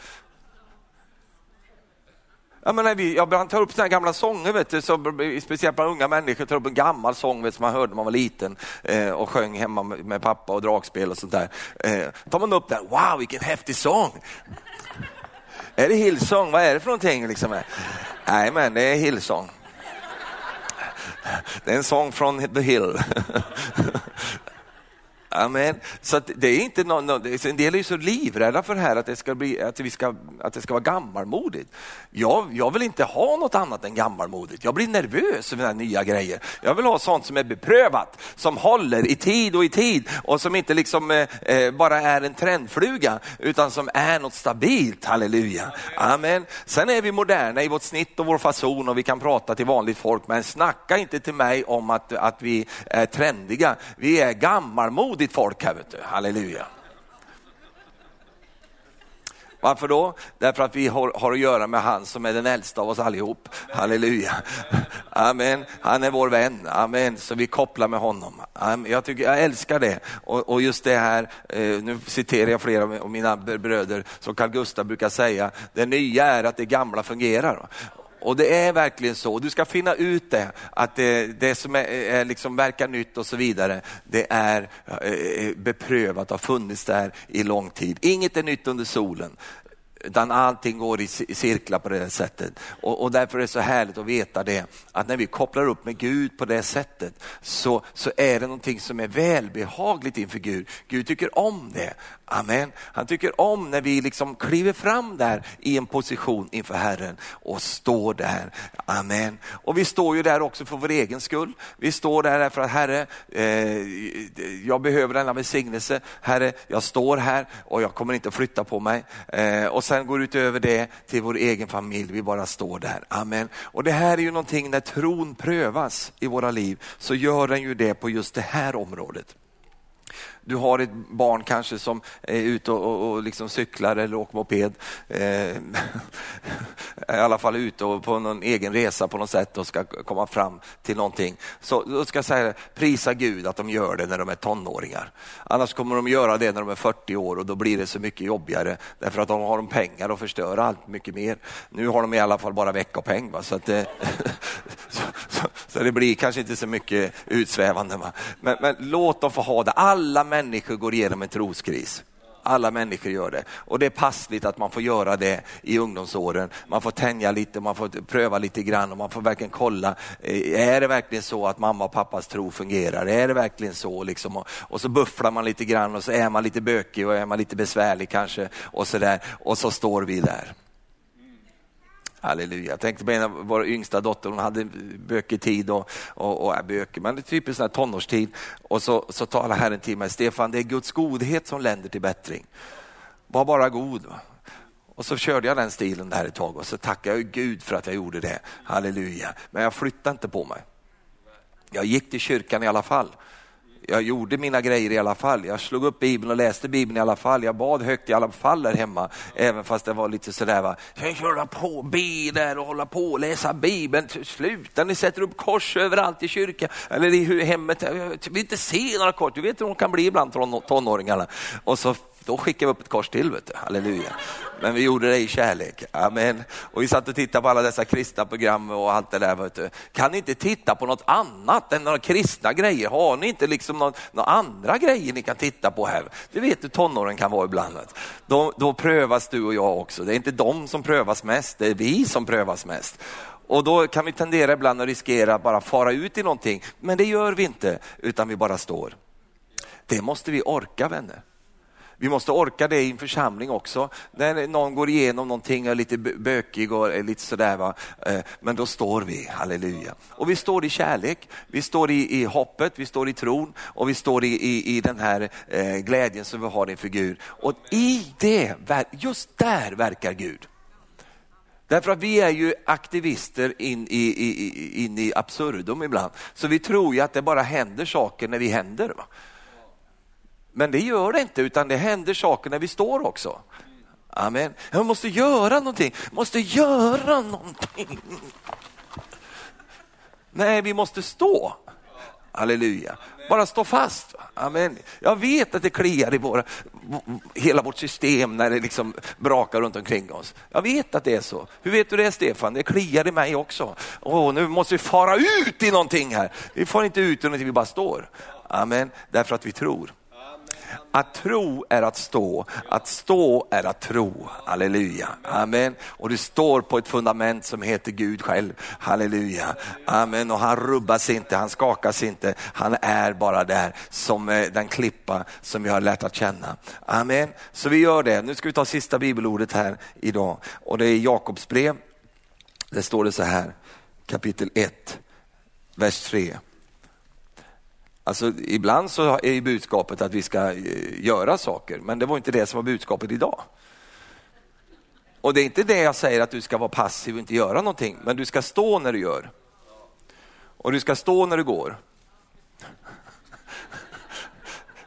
Jag, menar, vi, jag tar upp såna gamla sånger, vet du, så, speciellt bland unga människor, tar upp en gammal sång vet, som man hörde när man var liten eh, och sjöng hemma med, med, pappa och dragspel och sånt där. Eh, tar man upp den, wow vilken häftig sång! Är det Hillsong? Vad är det för någonting? Liksom? Nej, men det är Hillsong. Det är en sång från The Hill. Amen. Så det är inte någon, en del är ju så livrädda för det här att det ska, bli, att vi ska, att det ska vara gammalmodigt. Jag, jag vill inte ha något annat än gammalmodigt. Jag blir nervös över nya grejer. Jag vill ha sånt som är beprövat, som håller i tid och i tid och som inte liksom eh, eh bara är en trendfluga utan som är något stabilt. Halleluja. Amen. Sen är vi moderna i vårt snitt och vår fason och vi kan prata till vanligt folk men snacka inte till mig om att, att vi är trendiga. Vi är gammalmodiga modigt folk här, vet du. halleluja. Varför då? Därför att vi har, har, att göra med han som är den äldsta av oss allihop. Halleluja. Amen. Han är vår vän. Amen. Så vi kopplar med honom. Amen. Jag, tycker, jag älskar det. Och, och just det här, eh, nu citerar jag flera av mina bröder som Carl Gustaf brukar säga, det nya är att det gamla fungerar. Och det är verkligen så. Du ska finna ut det, att det, det som är, är liksom verkar nytt och så vidare, det är eh, eh, beprövat, har funnits där i lång tid. Inget är nytt under solen utan allting går i cirklar på det sättet. Och, och, därför är det så härligt att veta det, att när vi kopplar upp med Gud på det sättet så, så är det någonting som är välbehagligt inför Gud. Gud tycker om det. Amen. Han tycker om när vi liksom kliver fram där i en position inför Herren och står där. Amen. Och vi står ju där också för vår egen skull. Vi står där därför att Herre, eh, jag behöver denna välsignelse. Herre, jag står här och jag kommer inte flytta på mig. Eh, och sen går utöver det till vår egen familj, vi bara står där. Amen. Och det här är ju någonting när tron prövas i våra liv så gör den ju det på just det här området du har ett barn kanske som är ute och, och, och liksom cyklar eller åker moped. Eh, I alla fall ute och på någon egen resa på något sätt och ska komma fram till någonting. Så då ska jag säga prisa Gud att de gör det när de är tonåringar. Annars kommer de göra det när de är 40 år och då blir det så mycket jobbigare därför att de har de pengar och förstör allt mycket mer. Nu har de i alla fall bara veckopeng. Va? Så, att, eh, så, så, så, det blir kanske inte så mycket utsvävande. Va? Men, men låt dem få ha det. Alla människor Människor går igenom en troskris. Alla människor gör det och det är passligt att man får göra det i ungdomsåren. Man får tänja lite, man får pröva lite grann och man får verkligen kolla. Eh, är det verkligen så att mamma och pappas tro fungerar? Är det verkligen så? Liksom? Och, och så bufflar man lite grann och så är man lite bökig och är man lite besvärlig kanske och så där och så står vi där. Halleluja. Jag tänkte på en av våra yngsta dotter, hon hade bökig tid och, och, och bökig, men det är typiskt sån här tonårstid. Och så, så talar Herren till mig, Stefan det är Guds godhet som länder till bättring. Var bara god. Och så körde jag den stilen där ett tag och så tackade jag Gud för att jag gjorde det. Halleluja. Men jag flyttade inte på mig. Jag gick till kyrkan i alla fall jag gjorde mina grejer i alla fall. Jag slog upp Bibeln och läste Bibeln i alla fall. Jag bad högt i alla fall där hemma, även fast det var lite sådär. Va? Jag hålla på, be där och hålla på och läsa Bibeln. Sluta, ni sätter upp kors överallt i kyrkan eller i hemmet. Jag vill inte se några kors. Du vet hur de kan bli ibland, tonåringarna. Och så då skickade vi upp ett kors till, vet du. halleluja. Men vi gjorde det i kärlek, amen. Och vi satt och tittade på alla dessa kristna program och allt det där. Vet du. Kan ni inte titta på något annat än några kristna grejer? Har ni inte liksom några, några andra grejer ni kan titta på här? Du vet hur tonåren kan vara ibland. Då, då prövas du och jag också. Det är inte de som prövas mest, det är vi som prövas mest. Och då kan vi tendera ibland att riskera att bara fara ut i någonting, men det gör vi inte, utan vi bara står. Det måste vi orka vänner. Vi måste orka det i en församling också. När någon går igenom någonting och är lite bökig och är lite sådär. Va? Eh, men då står vi, halleluja. Och vi står i kärlek, vi står i, i hoppet, vi står i tron och vi står i, i, i den här eh, glädjen som vi har inför Gud. Och i det, just där verkar Gud. Därför att vi är ju aktivister in i, i, in i absurdum ibland. Så vi tror ju att det bara händer saker när vi händer. Va? Men det gör det inte, utan det händer saker när vi står också. Amen. Jag måste göra någonting, jag måste göra någonting. Nej, vi måste stå. Halleluja. Bara stå fast. Amen. Jag vet att det kliar i våra, hela vårt system när det liksom brakar runt omkring oss. Jag vet att det är så. Hur vet du det Stefan? Det kliar i mig också. Åh, nu måste vi fara ut i någonting här. Vi får inte ut i någonting, vi bara står. Amen. Därför att vi tror. Att tro är att stå, att stå är att tro. Halleluja, amen. Och du står på ett fundament som heter Gud själv. Halleluja, amen. Och han rubbas inte, han skakas inte. Han är bara där som eh, den klippa som vi har lärt att känna. Amen. Så vi gör det. Nu ska vi ta sista bibelordet här idag och det är Jakobs brev. Där står det så här, kapitel 1, vers 3. Alltså, ibland så är budskapet att vi ska eh, göra saker, men det var inte det som var budskapet idag. Och det är inte det jag säger att du ska vara passiv och inte göra någonting, men du ska stå när du gör. Och du ska stå när du går.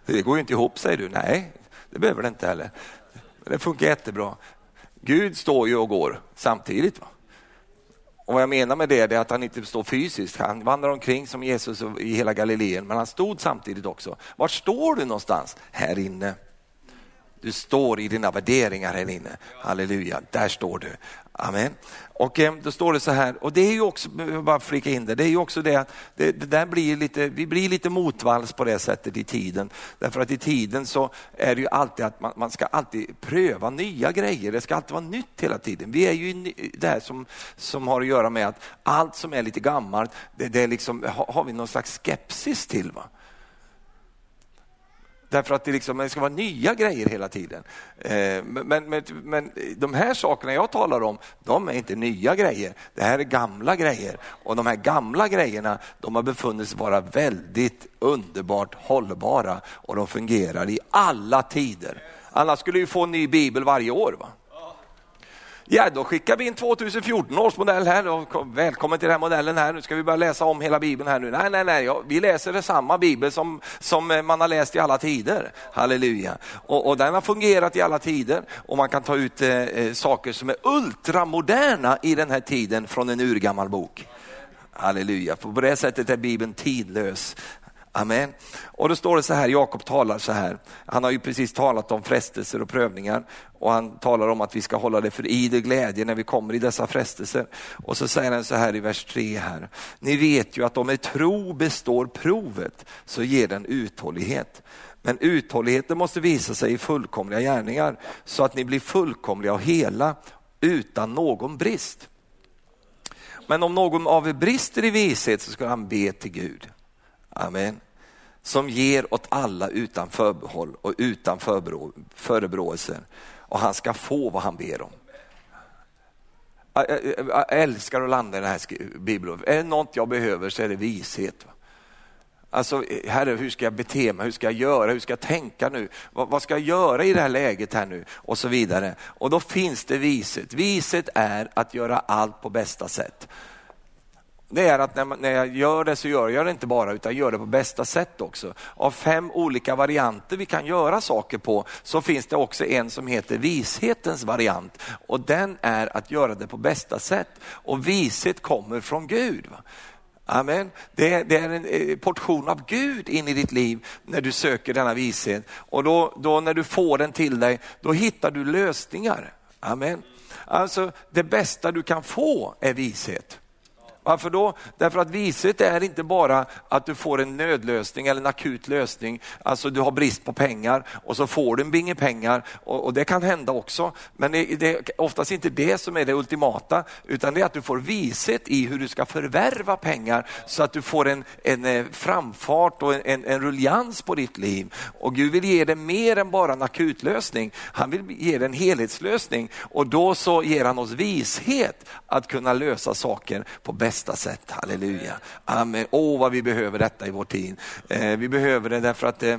Det går ju inte ihop säger du. Nej, det behöver det inte heller. Det funkar jättebra. Gud står ju och går samtidigt. Va? Och vad jag menar med det är att han inte står fysiskt, han vandrar omkring som Jesus i hela Galileen, men han stod samtidigt också. Var står du någonstans? Här inne. Du står i dina värderingar här inne. Halleluja, där står du. Amen. Och eh, då står det så här, och det är ju också, bara flika in det, det är ju också det att det, det, där blir lite, vi blir lite motvalls på det sättet i tiden. Därför att i tiden så är det ju alltid att man, man ska alltid pröva nya grejer, det ska alltid vara nytt hela tiden. Vi är ju i det här som, som har att göra med att allt som är lite gammalt, det, det är liksom, har, har vi någon slags skepsis till. Va? Därför att det, liksom, det ska vara nya grejer hela tiden. Eh, men, men, men de här sakerna jag talar om, de är inte nya grejer. Det här är gamla grejer. Och de här gamla grejerna, de har befunnit sig vara väldigt underbart hållbara och de fungerar i alla tider. Annars skulle vi få en ny bibel varje år. Va? Ja, då skickar vi in 2014 års modell här. Välkommen till den här modellen här. Nu ska vi börja läsa om hela bibeln här nu. Nej, nej, nej, vi läser samma bibel som, som eh, man har läst i alla tider. Halleluja. Och, och den har fungerat i alla tider och man kan ta ut eh, eh saker som är ultramoderna i den här tiden från en urgammal bok. Halleluja, på det sättet är Bibeln tidlös. Amen. Och då står det så här, Jakob talar så här, han har ju precis talat om frestelser och prövningar och han talar om att vi ska hålla det för idel glädje när vi kommer i dessa frestelser. Och så säger han så här i vers 3 här, ni vet ju att om er tro består provet så ger den uthållighet. Men uthålligheten måste visa sig i fullkomliga gärningar så att ni blir fullkomliga och hela utan någon brist. Men om någon av er brister i vishet så ska han be till Gud. Amen. Som ger åt alla utan förbehåll och utan förebråelser. Och han ska få vad han ber om. Jag älskar att landa i den här bibeln. Är det något jag behöver så är det vishet. Alltså, herre, hur ska jag bete mig? Hur ska jag göra? Hur ska jag tänka nu? Vad, vad, ska jag göra i det här läget här nu? Och så vidare. Och då finns det viset. Viset är att göra allt på bästa sätt. Det är att när, man, när jag gör det så gör jag det inte bara utan gör det på bästa sätt också. Av fem olika varianter vi kan göra saker på så finns det också en som heter vishetens variant och den är att göra det på bästa sätt. Och vishet kommer från Gud. Amen. Det, det, är en eh, portion av Gud in i ditt liv när du söker denna vishet. Och då, då när du får den till dig, då hittar du lösningar. Amen. Alltså det bästa du kan få är vishet. Varför då? Därför att vishet är inte bara att du får en nödlösning eller en akut lösning, alltså du har brist på pengar och så får du en binge pengar och, och det kan hända också. Men det är oftast inte det som är det ultimata, utan det är att du får vishet i hur du ska förvärva pengar så att du får en, en eh, framfart och en, en rullians på ditt liv. Och Gud vill ge dig mer än bara en akutlösning, han vill ge dig en helhetslösning och då så ger han oss vishet att kunna lösa saker på bästa bästa sätt. Halleluja. Amen. Åh, vad vi behöver detta i vår tid. Eh, vi behöver det därför att eh,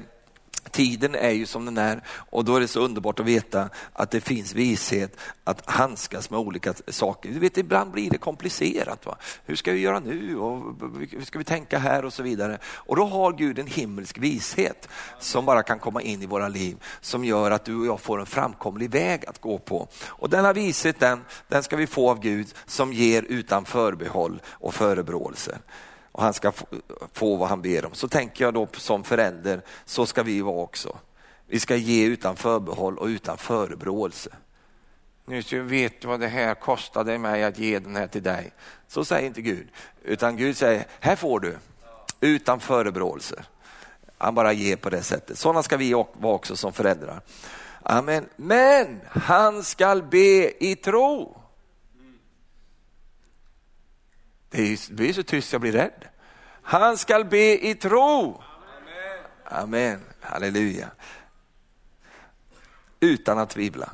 Tiden är ju som den är och då är det så underbart att veta att det finns vishet att handskas med olika saker. Du vet, ibland blir det komplicerat. Va? Hur ska vi göra nu? Och hur ska vi tänka här? och så vidare. Och då har Gud en himmelsk vishet som bara kan komma in i våra liv som gör att du och jag får en framkomlig väg att gå på. Och denna vishet den, den ska vi få av Gud som ger utan förbehåll och förebråelser och han ska få vad han ber om. Så tänker jag då som förälder, så ska vi vara också. Vi ska ge utan förbehåll och utan förebråelse. Nu vet du vad det här kostade mig att ge den här till dig. Så säger inte Gud, utan Gud säger, här får du, utan förebråelser. Han bara ger på det sättet. Sådana ska vi vara också som föräldrar. Amen. Men han skall be i tro. Det blir så tyst jag blir rädd. Han skall be i tro. Amen. Amen. Halleluja. Utan att tvivla.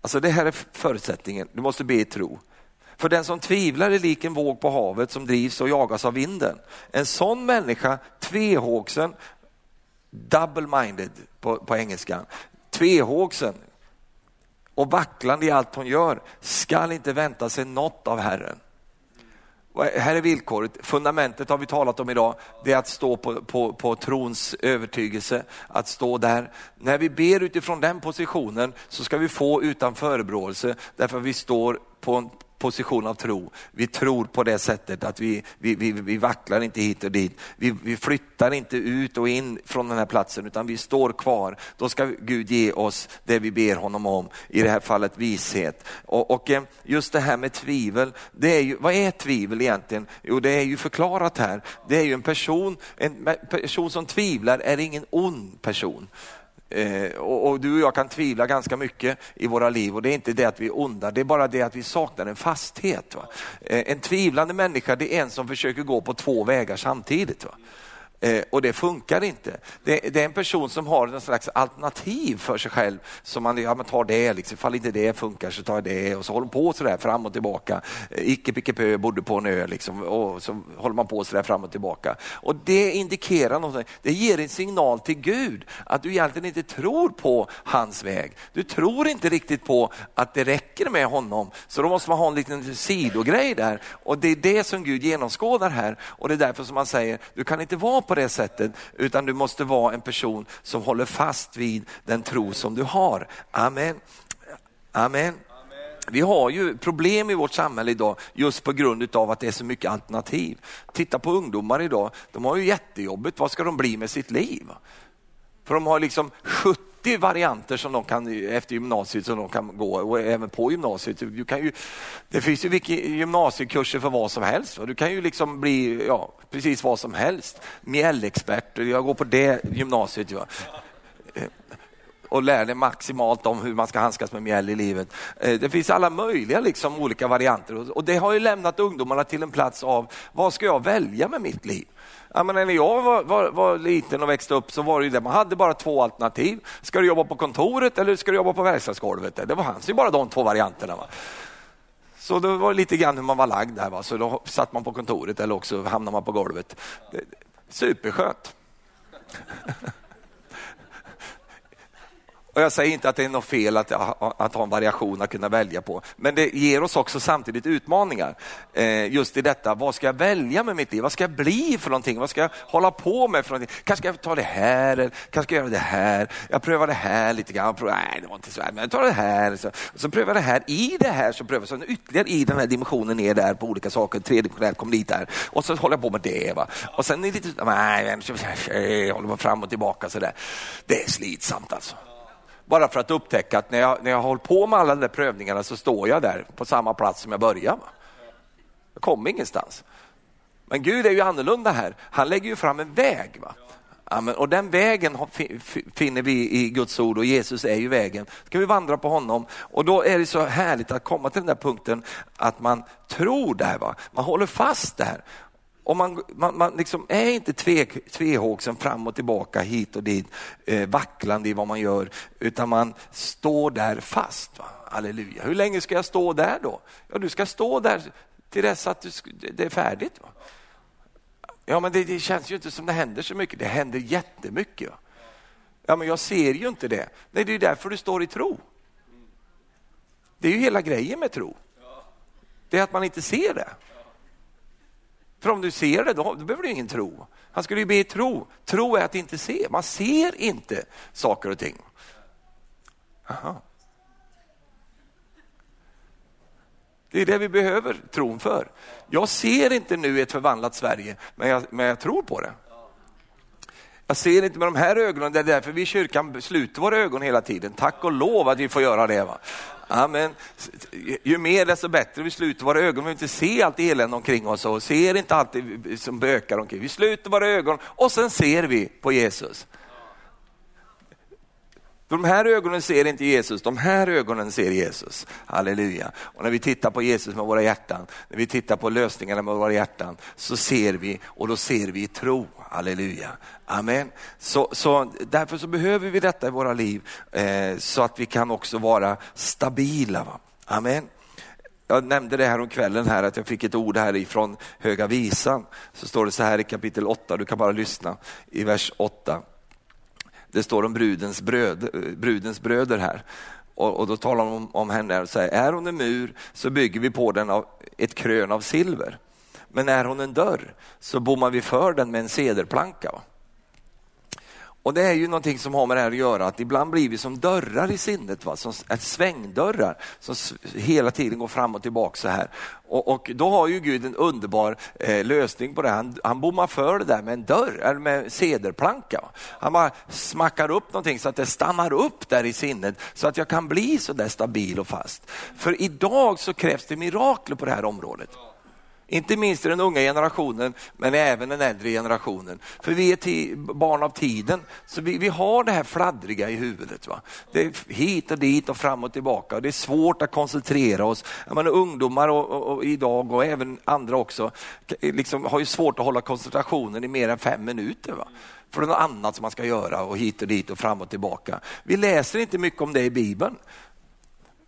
Alltså det här är förutsättningen, du måste be i tro. För den som tvivlar är lik en våg på havet som drivs och jagas av vinden. En sån människa, tvehågsen, double-minded på, på engelska, tvehågsen och vacklande i allt hon gör, skall inte vänta sig något av Herren. Här är villkoret, fundamentet har vi talat om idag, det är att stå på, på, på trons övertygelse, att stå där. När vi ber utifrån den positionen så ska vi få utan förebråelse, därför att vi står på en position av tro. Vi tror på det sättet att vi, vi, vi, vi vacklar inte hit och dit. Vi, vi flyttar inte ut och in från den här platsen utan vi står kvar. Då ska Gud ge oss det vi ber honom om, i det här fallet vishet. Och, och eh, just det här med tvivel, det är ju, vad är tvivel egentligen? Jo det är ju förklarat här. Det är ju en person, en person som tvivlar är ingen ond person. Eh, och, och, du och jag kan tvivla ganska mycket i våra liv och det är inte det att vi är onda, det är bara det att vi saknar en fasthet. Eh, en tvivlande människa det är en som försöker gå på två vägar samtidigt. Va? Eh, och det funkar inte. Det, det, är en person som har en slags alternativ för sig själv. Som man, ja, man tar det, liksom, ifall inte det funkar så tar jag det och så håller man på sådär fram och tillbaka. Eh, icke picke pö, bodde på en ö liksom, och så håller man på sådär fram och tillbaka. Och det indikerar något, det ger en signal till Gud att du egentligen inte tror på hans väg. Du tror inte riktigt på att det räcker med honom. Så då måste man ha en liten sidogrej där och det är det som Gud genomskådar här och det är därför som man säger, du kan inte vara på det sättet, utan du måste vara en person som håller fast vid den tro som du har. Amen. Amen. Vi har ju problem i vårt samhälle idag just på grund av att det är så mycket alternativ. Titta på ungdomar idag, de har ju jättejobbigt, vad ska de bli med sitt liv? För de har liksom 70 50 varianter som de kan efter gymnasiet som de kan gå och även på gymnasiet. Du kan ju, det finns ju vilka gymnasiekurser för vad som helst. Du kan ju liksom bli ja, precis vad som helst. Mjällexpert, jag går på det gymnasiet. Ja eh, och lär dig maximalt om hur man ska handskas med mjäll i livet. Eh, det finns alla möjliga liksom, olika varianter och det har ju lämnat ungdomarna till en plats av vad ska jag välja med mitt liv? Ja, men när jag var, var, var, liten och växte upp så var det det, man hade bara två alternativ. Ska du jobba på kontoret eller ska du jobba på verkstadsgolvet? Det var hans ju bara de två varianterna. Va? Så det var lite grann hur man var lagd där. Va? Så då satt man på kontoret eller också hamnade man på golvet. Superskönt. Och jag säger inte att det är något fel att, att ha en variation att kunna välja på, men det ger oss också samtidigt utmaningar. Eh, just i detta, vad ska jag välja med mitt liv? Vad ska jag bli för någonting? Vad ska jag hålla på med för någonting? Kanske ska jag ta det här, eller kanske ska jag göra det här. Jag prövar det här lite grann, prövar, nej det var inte så här, men jag tar det här. Så, så prövar jag det här, i det här så prövar jag så ytterligare i den här dimensionen ner där på olika saker, tredimensionellt kom dit där. Och så håller jag på med det. Va? Och sen är det lite, nej, jag håller på fram och tillbaka sådär. Det är slitsamt alltså. Bara för att upptäcka att när jag, när jag har hållit på med alla de där prövningarna så står jag där på samma plats som jag började. Jag kommer ingenstans. Men Gud är ju annorlunda här. Han lägger ju fram en väg. Va? Amen. Och den vägen finner vi i Guds ord och Jesus är ju vägen. Ska vi vandra på honom och då är det så härligt att komma till den där punkten att man tror där. Va? Man håller fast där och man, man, man liksom är inte tve, tvehågsen fram och tillbaka hit och dit, eh, vacklande i vad man gör, utan man står där fast. Va? Halleluja. Hur länge ska jag stå där då? Ja, du ska stå där till dess att du, det är färdigt. Va? Ja, men det, det, känns ju inte som det händer så mycket. Det händer jättemycket. Va? Ja, men jag ser ju inte det. Nej, det är därför du står i tro. Det är ju hela grejen med tro. Det är att man inte ser det. För om du ser det, då, då behöver du ingen tro. Han skulle ju be tro. Tro är att inte se. Man ser inte saker och ting. Aha. Det är det vi behöver tron för. Jag ser inte nu ett förvandlat Sverige, men jag, men jag tror på det. Jag ser inte med de här ögonen, det är därför vi i kyrkan sluter våra ögon hela tiden. Tack och lov att vi får göra det. Va? Amen. Ju mer desto bättre. Vi sluter våra ögon, vi vill inte se allt elände omkring oss och ser inte allt som bökar omkring. Vi sluter våra ögon och sen ser vi på Jesus. De här ögonen ser inte Jesus, de här ögonen ser Jesus. Halleluja. Och när vi tittar på Jesus med våra hjärtan, när vi tittar på lösningarna med våra hjärtan, så ser vi och då ser vi i tro. Halleluja. Amen. Så, så därför så behöver vi detta i våra liv eh, så att vi kan också vara stabila. Va? Amen. Jag nämnde det här om kvällen här att jag fick ett ord här ifrån Höga Visan. Så står det så här i kapitel 8, du kan bara lyssna i vers 8. Det står om brudens, bröd, eh, brudens bröder här. Och, och då talar de om, om henne och säger, är hon en mur så bygger vi på den av ett krön av silver. Men är hon en dörr så bommar vi för den med en cederplanka. Och det är ju någonting som har med det här att göra, att ibland blir vi som dörrar i sinnet, va? som svängdörrar som hela tiden går fram och tillbaka så här. Och, och då har ju Gud en underbar eh, lösning på det. Han, han bommar för det där med en dörr, eller med cederplanka. Han bara smackar upp någonting så att det stannar upp där i sinnet, så att jag kan bli så där stabil och fast. För idag så krävs det mirakler på det här området. Inte minst i den unga generationen, men även den äldre generationen. För vi är barn av tiden, så vi, vi har det här fladdriga i huvudet. Va? Det är hit och dit och fram och tillbaka. Och det är svårt att koncentrera oss. menar, ungdomar och, och, och, idag och även andra också liksom, har ju svårt att hålla koncentrationen i mer än fem minuter. Va? för något annat som man ska göra och hit och dit och fram och tillbaka. Vi läser inte mycket om det i Bibeln.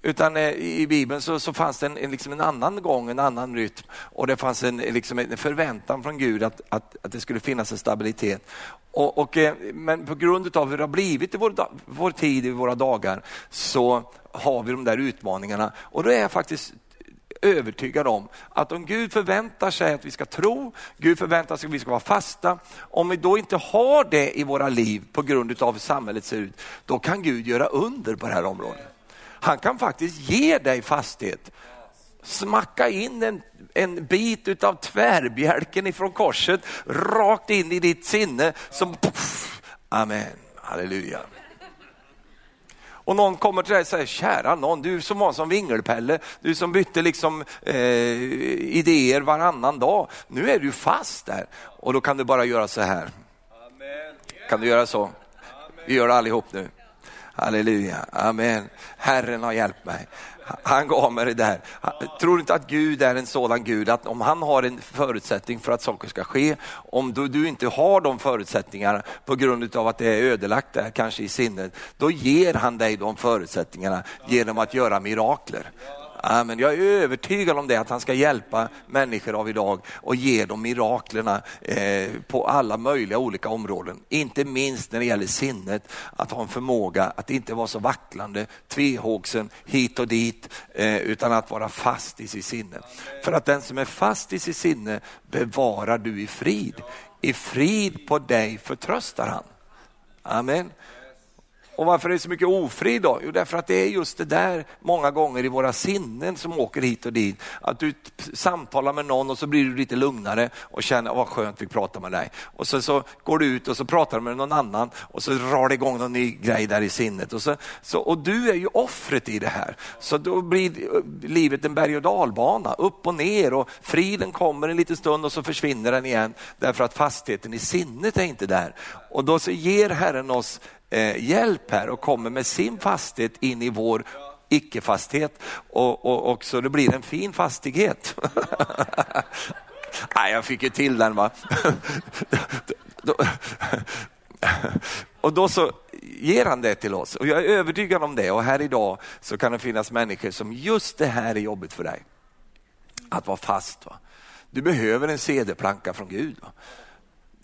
Utan eh, i Bibeln så, så fanns det en, liksom en annan gång, en annan rytm och det fanns en, liksom en förväntan från Gud att, att, att det skulle finnas en stabilitet. Och, och, eh, men på grund av hur det har blivit i vår, vår tid, i våra dagar, så har vi de där utmaningarna. Och då är jag faktiskt övertygad om att om Gud förväntar sig att vi ska tro, Gud förväntar sig att vi ska vara fasta, om vi då inte har det i våra liv på grund av hur samhället ser ut, då kan Gud göra under på det här området. Han kan faktiskt ge dig fasthet. Smacka in en, en bit av tvärbjälken ifrån korset rakt in i ditt sinne som... Puff, amen, halleluja. Och någon kommer till dig och säger, kära någon, du som var som Vingelpelle, du som bytte liksom eh, idéer varannan dag. Nu är du fast där. Och då kan du bara göra så här. Kan du göra så? Vi gör det allihop nu. Halleluja, amen. Herren har hjälpt mig. Han gav mig det där. Tror inte att Gud är en sådan Gud att om han har en förutsättning för att saker ska ske, om du, du inte har de förutsättningarna på grund av att det är ödelagt där kanske i sinnet, då ger han dig de förutsättningarna genom att göra mirakler. Amen. Jag är övertygad om det, att han ska hjälpa människor av idag och ge dem miraklerna eh, på alla möjliga olika områden. Inte minst när det gäller sinnet, att ha en förmåga att inte vara så vacklande, tvehågsen hit och dit, eh, utan att vara fast i sitt sinne. För att den som är fast i sitt sinne bevarar du i frid. I frid på dig förtröstar han. Amen. Och varför är det så mycket ofrid då? Jo, därför att det är just det där många gånger i våra sinnen som åker hit och dit. Att du samtalar med någon och så blir du lite lugnare och känner, vad skönt vi pratar med dig. Och så, så går du ut och så pratar du med någon annan och så drar det igång någon ny grej där i sinnet. Och, så, så, och du är ju offret i det här. Så då blir livet en berg och dalbana, upp och ner och friden kommer en liten stund och så försvinner den igen därför att fastheten i sinnet är inte där. Och då så ger Herren oss Eh, hjälp här och kommer med sin fasthet in i vår icke-fasthet och, och, och så det blir en fin fastighet. Nej, jag fick ju till den va. och då så ger han det till oss och jag är övertygad om det och här idag så kan det finnas människor som just det här är jobbigt för dig. Att vara fast. Va? Du behöver en cd-planka från Gud. Va?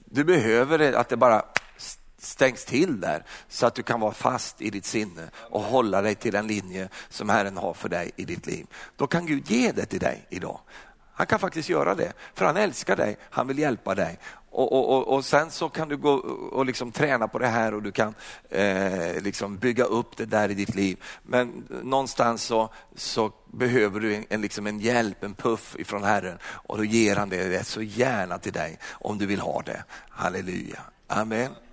Du behöver att det bara stängs till där så att du kan vara fast i ditt sinne och hålla dig till den linje som Herren har för dig i ditt liv. Då kan Gud ge det till dig idag. Han kan faktiskt göra det, för han älskar dig, han vill hjälpa dig. Och, och, och, och sen så kan du gå och liksom träna på det här och du kan eh, liksom bygga upp det där i ditt liv. Men någonstans så, så behöver du en, liksom en hjälp, en puff ifrån Herren och då ger han det, det så gärna till dig om du vill ha det. Halleluja, amen.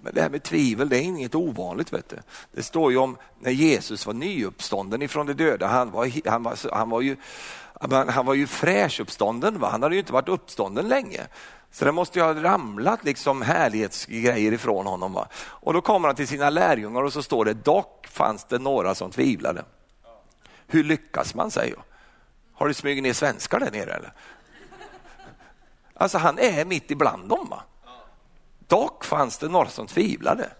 Men det här med tvivel, det är inget ovanligt. Vet du. Det står ju om när Jesus var nyuppstånden ifrån de döda, han var, han var, han var ju han var ju fräsch uppstånden, va? han hade ju inte varit uppstånden länge. Så det måste ju ha ramlat liksom härlighetsgrejer ifrån honom. Va? Och då kommer han till sina lärjungar och så står det, dock fanns det några som tvivlade. Hur lyckas man, säger jag. Har du smugit ner svenskar där nere eller? Alltså han är mitt ibland dem. Va? Dock fanns det några som tvivlade.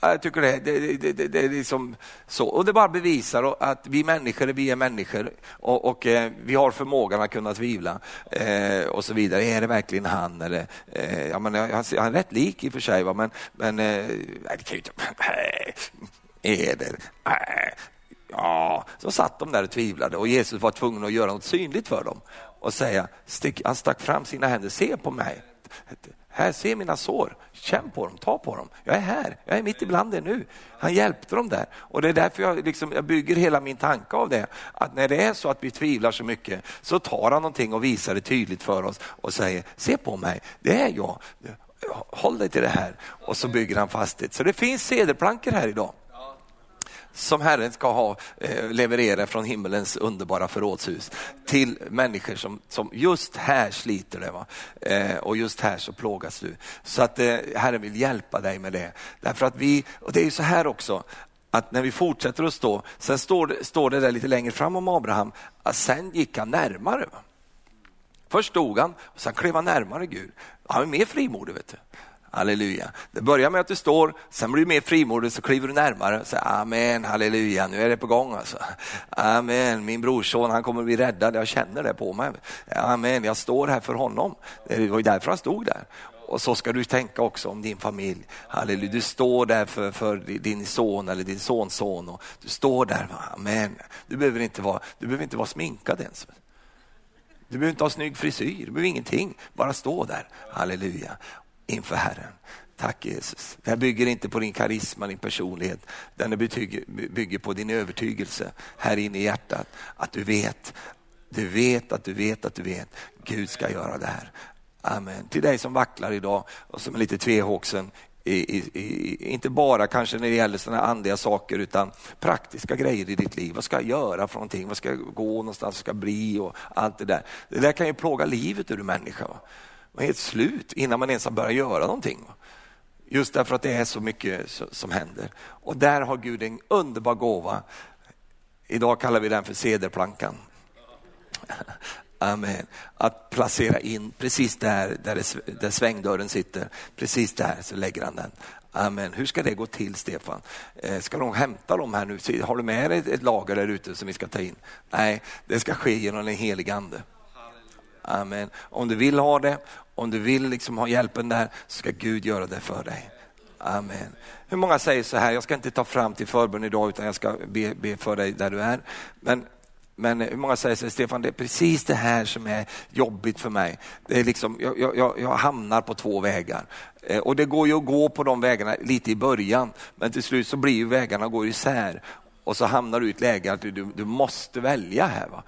Jag tycker det, det, det, det, det är liksom så. Och det bara bevisar att vi människor, vi är människor och, och eh, vi har förmågan att kunna tvivla eh, och så vidare. Är det verkligen han? Eller, eh, ja, men, han, han är rätt lik i och för sig, va? men, men eh, det kan ju inte... Är det? Ja, så satt de där och tvivlade och Jesus var tvungen att göra något synligt för dem och säga, stick, han stack fram sina händer, se på mig. Här, se mina sår, känn på dem, ta på dem. Jag är här, jag är mitt ibland er nu. Han hjälpte dem där. Och det är därför jag, liksom, jag bygger hela min tanke av det. Att när det är så att vi tvivlar så mycket så tar han någonting och visar det tydligt för oss och säger, se på mig, det är jag. Håll dig till det här. Och så bygger han fast det. Så det finns sedelplankor här idag som Herren ska ha eh, leverera från himmelens underbara förrådshus till människor som, som just här sliter det. Va? Eh, och just här så plågas du. Så att eh, Herren vill hjälpa dig med det. Därför att vi, och det är ju så här också, att när vi fortsätter att stå, sen står det, står det där lite längre fram om Abraham, att sen gick han närmare. Va? Först stod han, och sen klev han närmare Gud. Han är mer frimodig. Vet du. Halleluja. Det börjar med att du står, sen blir du mer frimodig, så kliver du närmare och säger amen, halleluja, nu är det på gång alltså. Amen, min brorson han kommer bli räddad, jag känner det på mig. Amen, jag står här för honom. Det var ju därför han stod där. Och så ska du tänka också om din familj. Halleluja. Du står där för, för din son eller din sonson. Och du står där, amen. Du behöver inte vara, du behöver inte vara sminkad ens. Du behöver inte ha snygg frisyr, du behöver ingenting. Bara stå där. Halleluja inför Herren. Tack Jesus. Det här bygger inte på din karisma, din personlighet. Den bygger, på din övertygelse här inne i hjärtat. Att du vet, du vet att du vet att du vet. Gud ska göra det här. Amen. Till dig som vacklar idag och som är lite tvehågsen I, i, inte bara kanske när det gäller sådana andliga saker utan praktiska grejer i ditt liv. Vad ska jag göra för någonting? Vad ska jag gå någonstans? Vad ska jag bli? Och allt det där. Det där kan ju plåga livet ur en människa. Man är helt slut innan man ens har börjat göra någonting. Just därför att det är så mycket som händer. Och där har Gud en underbar gåva. Idag kallar vi den för sederplankan. Amen. Att placera in precis där, där, det, där svängdörren sitter, precis där så lägger han den. Amen. Hur ska det gå till Stefan? Eh, ska de hämta dem här nu? Har du med dig ett lager där ute som vi ska ta in? Nej, det ska ske genom den helige Ande. Amen. Om du vill ha det, om du vill liksom ha hjälpen där, så ska Gud göra det för dig. Amen. Hur många säger så här, jag ska inte ta fram till förbön idag utan jag ska be, be för dig där du är. Men men hur många säger så Stefan, det är precis det här som är jobbigt för mig. Det är liksom, jag, jag, jag hamnar på två vägar. Eh, och det går ju att gå på de vägarna lite i början, men till slut så blir ju vägarna går isär. Och så hamnar du i ett läge att du, du, du måste välja här. Va?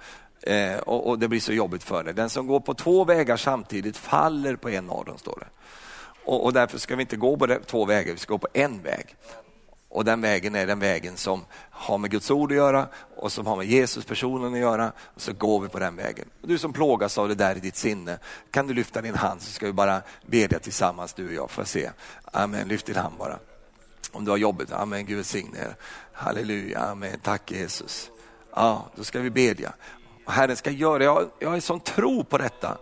Eh, och, och, det blir så jobbigt för dig. Den som går på två vägar samtidigt faller på en av dem, står det. Och, och därför ska vi inte gå på två vägar, vi ska gå på en väg. Och den vägen är den vägen som har med Guds ord att göra och som har med Jesus personen att göra. Och så går vi på den vägen. Och du som plågas av det där i ditt sinne, kan du lyfta din hand så ska vi bara bedja tillsammans du och jag. Får se. Amen, lyft din hand bara. Om du har jobbet, amen, Gud välsigne er. Halleluja, amen, tack Jesus. Ja, då ska vi bedja. Och Herren ska göra, jag, jag har en sån tro på detta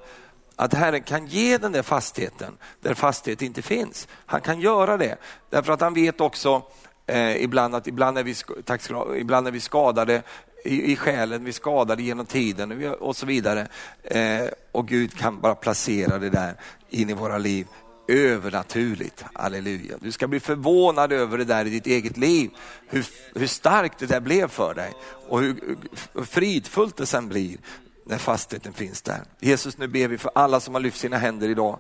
att Herren kan ge den där fastigheten där fastighet inte finns. Han kan göra det därför att han vet också eh, ibland att ibland är vi, tack, ibland är vi skadade i, i själen, vi skadade genom tiden och så vidare. Eh, och Gud kan bara placera det där in i våra liv övernaturligt. Halleluja. Du ska bli förvånad över det där i ditt eget liv. Hur, hur starkt det där blev för dig och hur, hur fridfullt det sen blir när fastheten finns där. Jesus, nu ber vi för alla som har lyft sina händer idag.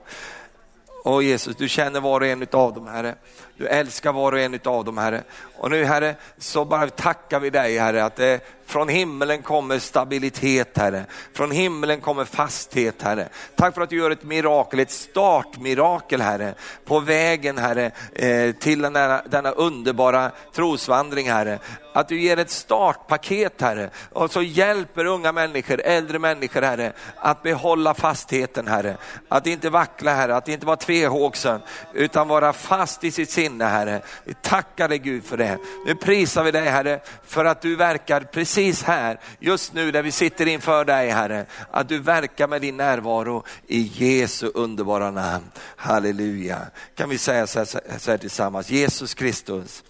Och Jesus, du känner var och en av dem, Herre. Du älskar var och en av dem, Herre. Och nu, Herre, så bara tackar vi dig, Herre, att det från himmelen kommer stabilitet, Herre. Från himmelen kommer fasthet, Herre. Tack för att du gör ett mirakel, ett startmirakel, Herre, på vägen, Herre, eh, till denna, denna underbara trosvandring, Herre. Att du ger ett startpaket, Herre, och så hjälper unga människor, äldre människor, Herre, att behålla fastheten, Herre. Att inte vackla, Herre, att inte vara tvehågsen, utan vara fast i sitt sinne, Herre. Vi tackar dig Gud för det. Nu prisar vi dig, Herre, för att du verkar precis Precis här, just nu där vi sitter inför dig, Herre. Att du verkar med din närvaro i Jesu underbara namn. Halleluja. Kan vi säga så här, så här tillsammans, Jesus Kristus,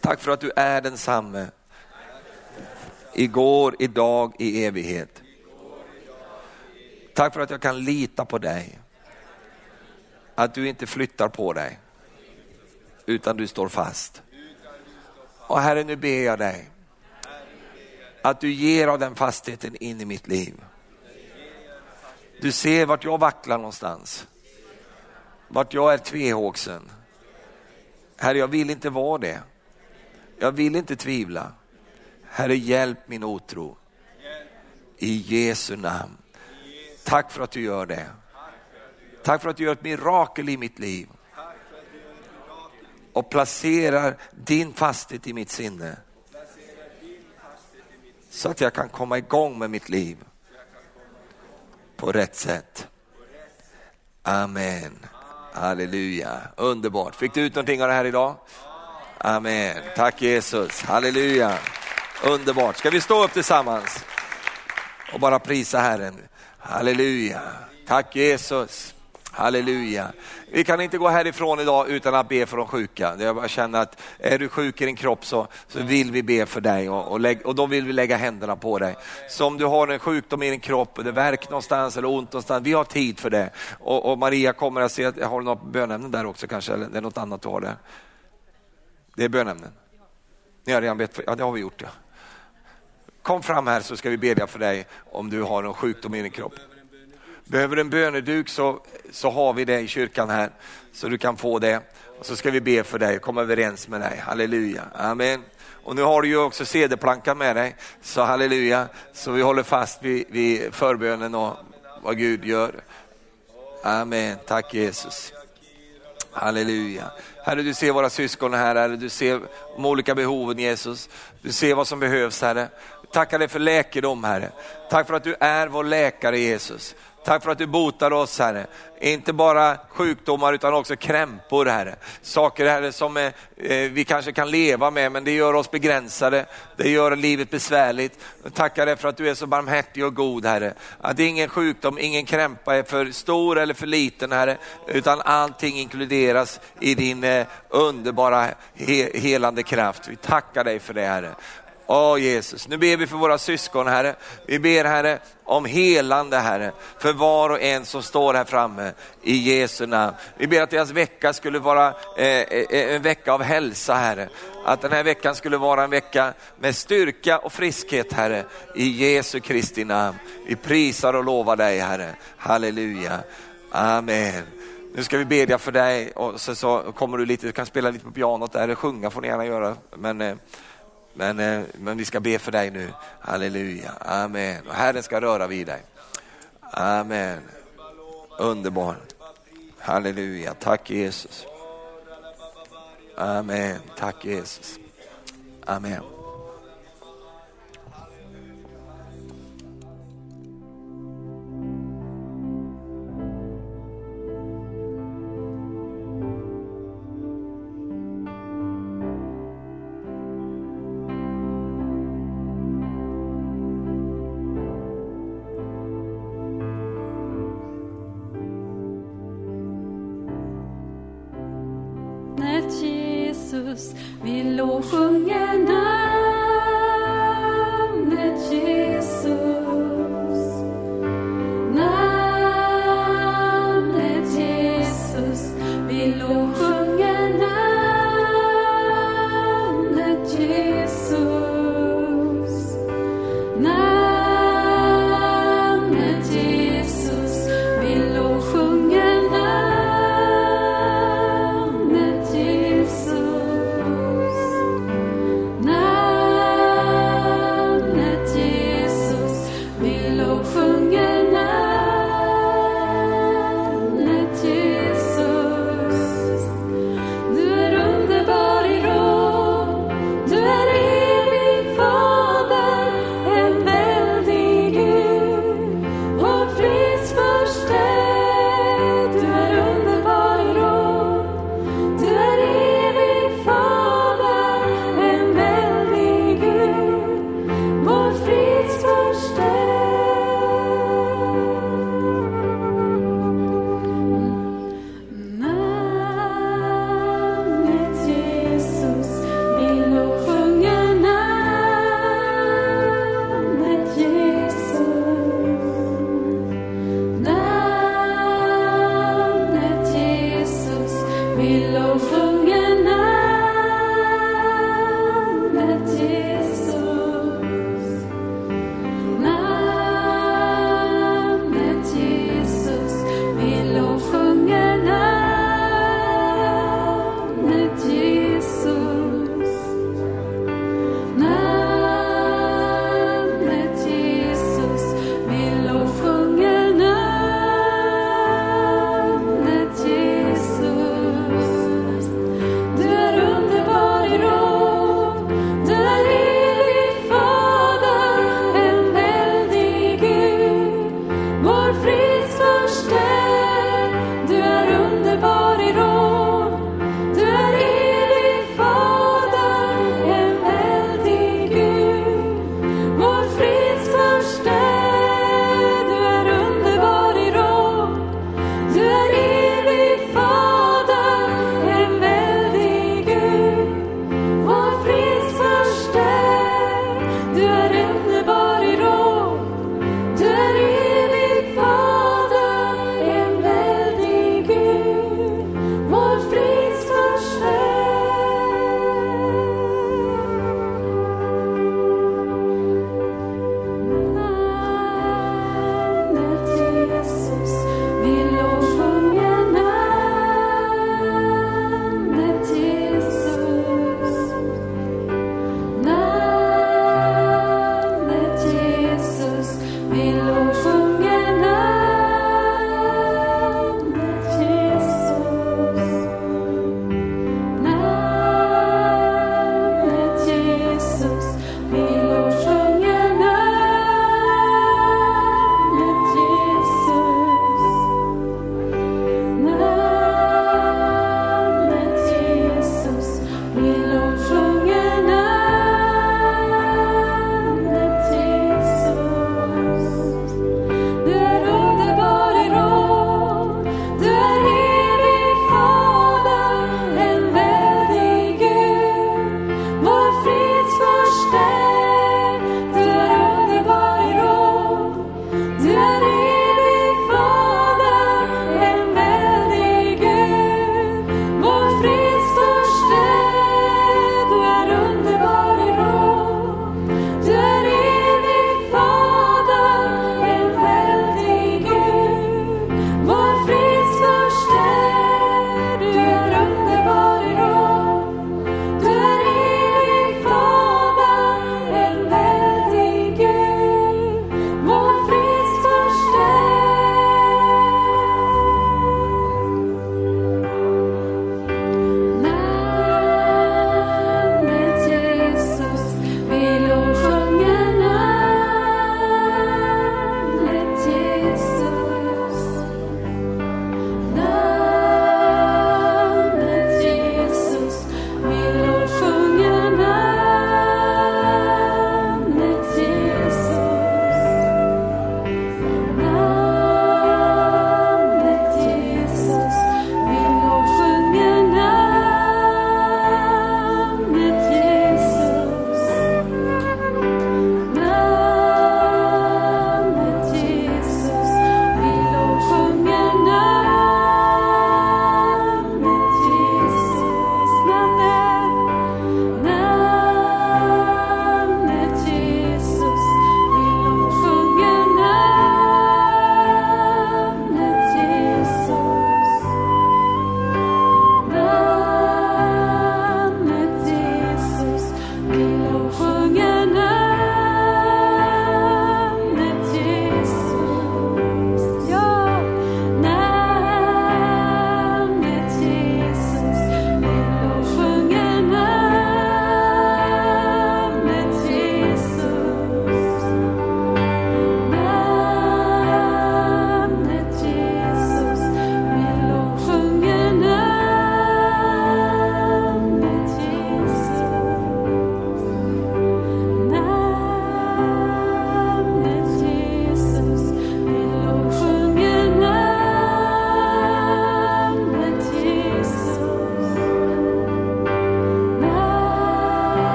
Tack för att du är densamme. Igår, idag, i evighet. Tack för att jag kan lita på dig. Att du inte flyttar på dig, utan du står fast. Och Herre, nu ber jag dig att du ger av den fastheten in i mitt liv. Du ser vart jag vacklar någonstans. Vart jag är tvehågsen. Herre, jag vill inte vara det. Jag vill inte tvivla. Herre, hjälp min otro. I Jesu namn. Tack för att du gör det. Tack för att du gör ett mirakel i mitt liv. Och placerar din fasthet i mitt sinne. Så att jag kan komma igång med mitt liv på rätt sätt. Amen. Halleluja, underbart. Fick du ut någonting av det här idag? Amen. Tack Jesus. Halleluja. Underbart. Ska vi stå upp tillsammans och bara prisa Herren. Halleluja. Tack Jesus. Halleluja. Vi kan inte gå härifrån idag utan att be för de sjuka. Jag bara känner att är du sjuk i din kropp så, så vill vi be för dig och, och, lägg, och då vill vi lägga händerna på dig. Så om du har en sjukdom i din kropp, och det värk någonstans eller ont någonstans, vi har tid för det. Och, och Maria kommer att se, att, har du något bönämnen där också kanske, eller det är något annat du har där? Det är bönämnen. Ni har redan bett för, ja det har vi gjort. Ja. Kom fram här så ska vi bedja för dig om du har någon sjukdom i din kropp. Behöver du en böneduk så, så har vi det i kyrkan här så du kan få det. Och så ska vi be för dig och komma överens med dig. Halleluja, amen. Och nu har du ju också cd-plankan med dig, så halleluja. Så vi håller fast vid, vid förbönen och vad Gud gör. Amen, tack Jesus. Halleluja. Herre, du ser våra syskon här, Herre. Du ser de olika behoven Jesus. Du ser vad som behövs Herre. Tackar dig för läkedom Herre. Tack för att du är vår läkare Jesus. Tack för att du botar oss Herre. Inte bara sjukdomar utan också krämpor Herre. Saker Herre som eh, eh vi kanske kan leva med men det gör oss begränsade. Det gör livet besvärligt. Tackar dig för att du är så barmhärtig och god Herre. Att ingen sjukdom, ingen krämpa är för stor eller för liten Herre. Utan allting inkluderas i din eh, underbara he helande kraft. Vi tackar dig för det Herre. Åh Jesus, nu ber vi för våra syskon Herre. Vi ber Herre om helande Herre, för var och en som står här framme i Jesu namn. Vi ber att deras vecka skulle vara eh, eh, en vecka av hälsa Herre. Att den här veckan skulle vara en vecka med styrka och friskhet Herre, i Jesu Kristi namn. Vi prisar och lovar dig Herre. Halleluja. Amen. Nu ska vi bedja för dig och så, så kommer du lite, du kan spela lite på pianot där, eller sjunga får ni gärna göra. Men, eh, men, eh, men vi ska be för dig nu. Halleluja, amen. Och Herren ska röra vid dig. Amen. Underbar. Halleluja, tack Jesus. Amen, tack Jesus. Amen. Jesus. Vi lovsjunger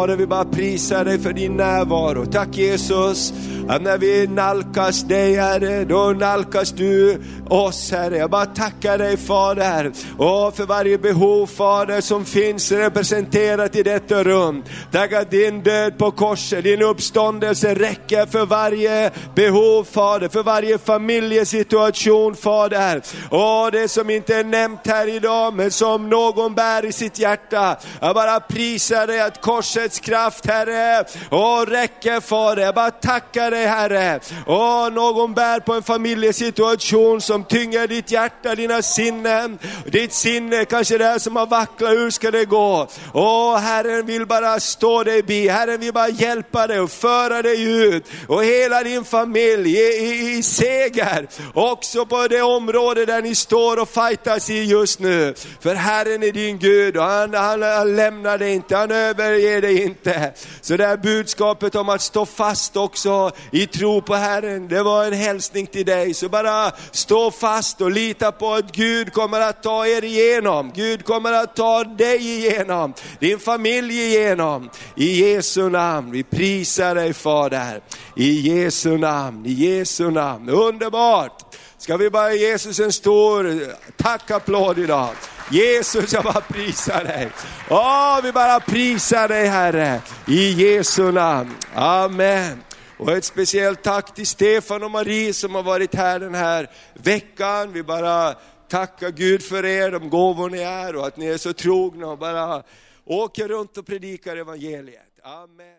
Fader, vi bara prisar dig för din närvaro. Tack Jesus, att när vi nalkas dig Herre, då nalkas du oss Herre. Jag bara tackar dig Fader, och för varje behov Fader som finns representerat i detta rum. Tack att din död på korset, din uppståndelse räcker för varje behov Fader, för varje familjesituation Fader. Och det som inte är nämnt här idag, men som någon bär i sitt hjärta. Jag bara prisar dig att korsets kraft Herre, och räcker Fader. Jag bara tackar dig Herre. Och någon bär på en familjesituation som som tynger ditt hjärta, dina sinnen. Ditt sinne kanske det är som har vacklat, hur ska det gå? Åh, Herren vill bara stå dig bi, Herren vill bara hjälpa dig och föra dig ut. Och hela din familj i, i, i seger, också på det område där ni står och fightas i just nu. För Herren är din Gud och han, han, han lämnar dig inte, han överger dig inte. Så det här budskapet om att stå fast också i tro på Herren, det var en hälsning till dig. Så bara stå fast och lita på att Gud kommer att ta er igenom. Gud kommer att ta dig igenom, din familj igenom. I Jesu namn, vi prisar dig Fader. I Jesu namn, i Jesu namn. Underbart! Ska vi bara ge Jesus en stor tackapplåd idag. Jesus, jag bara prisar dig. Åh, vi bara prisar dig Herre, i Jesu namn. Amen. Och ett speciellt tack till Stefan och Marie som har varit här den här veckan. Vi bara tackar Gud för er, de gåvor ni är och att ni är så trogna och bara åker runt och predikar evangeliet. Amen.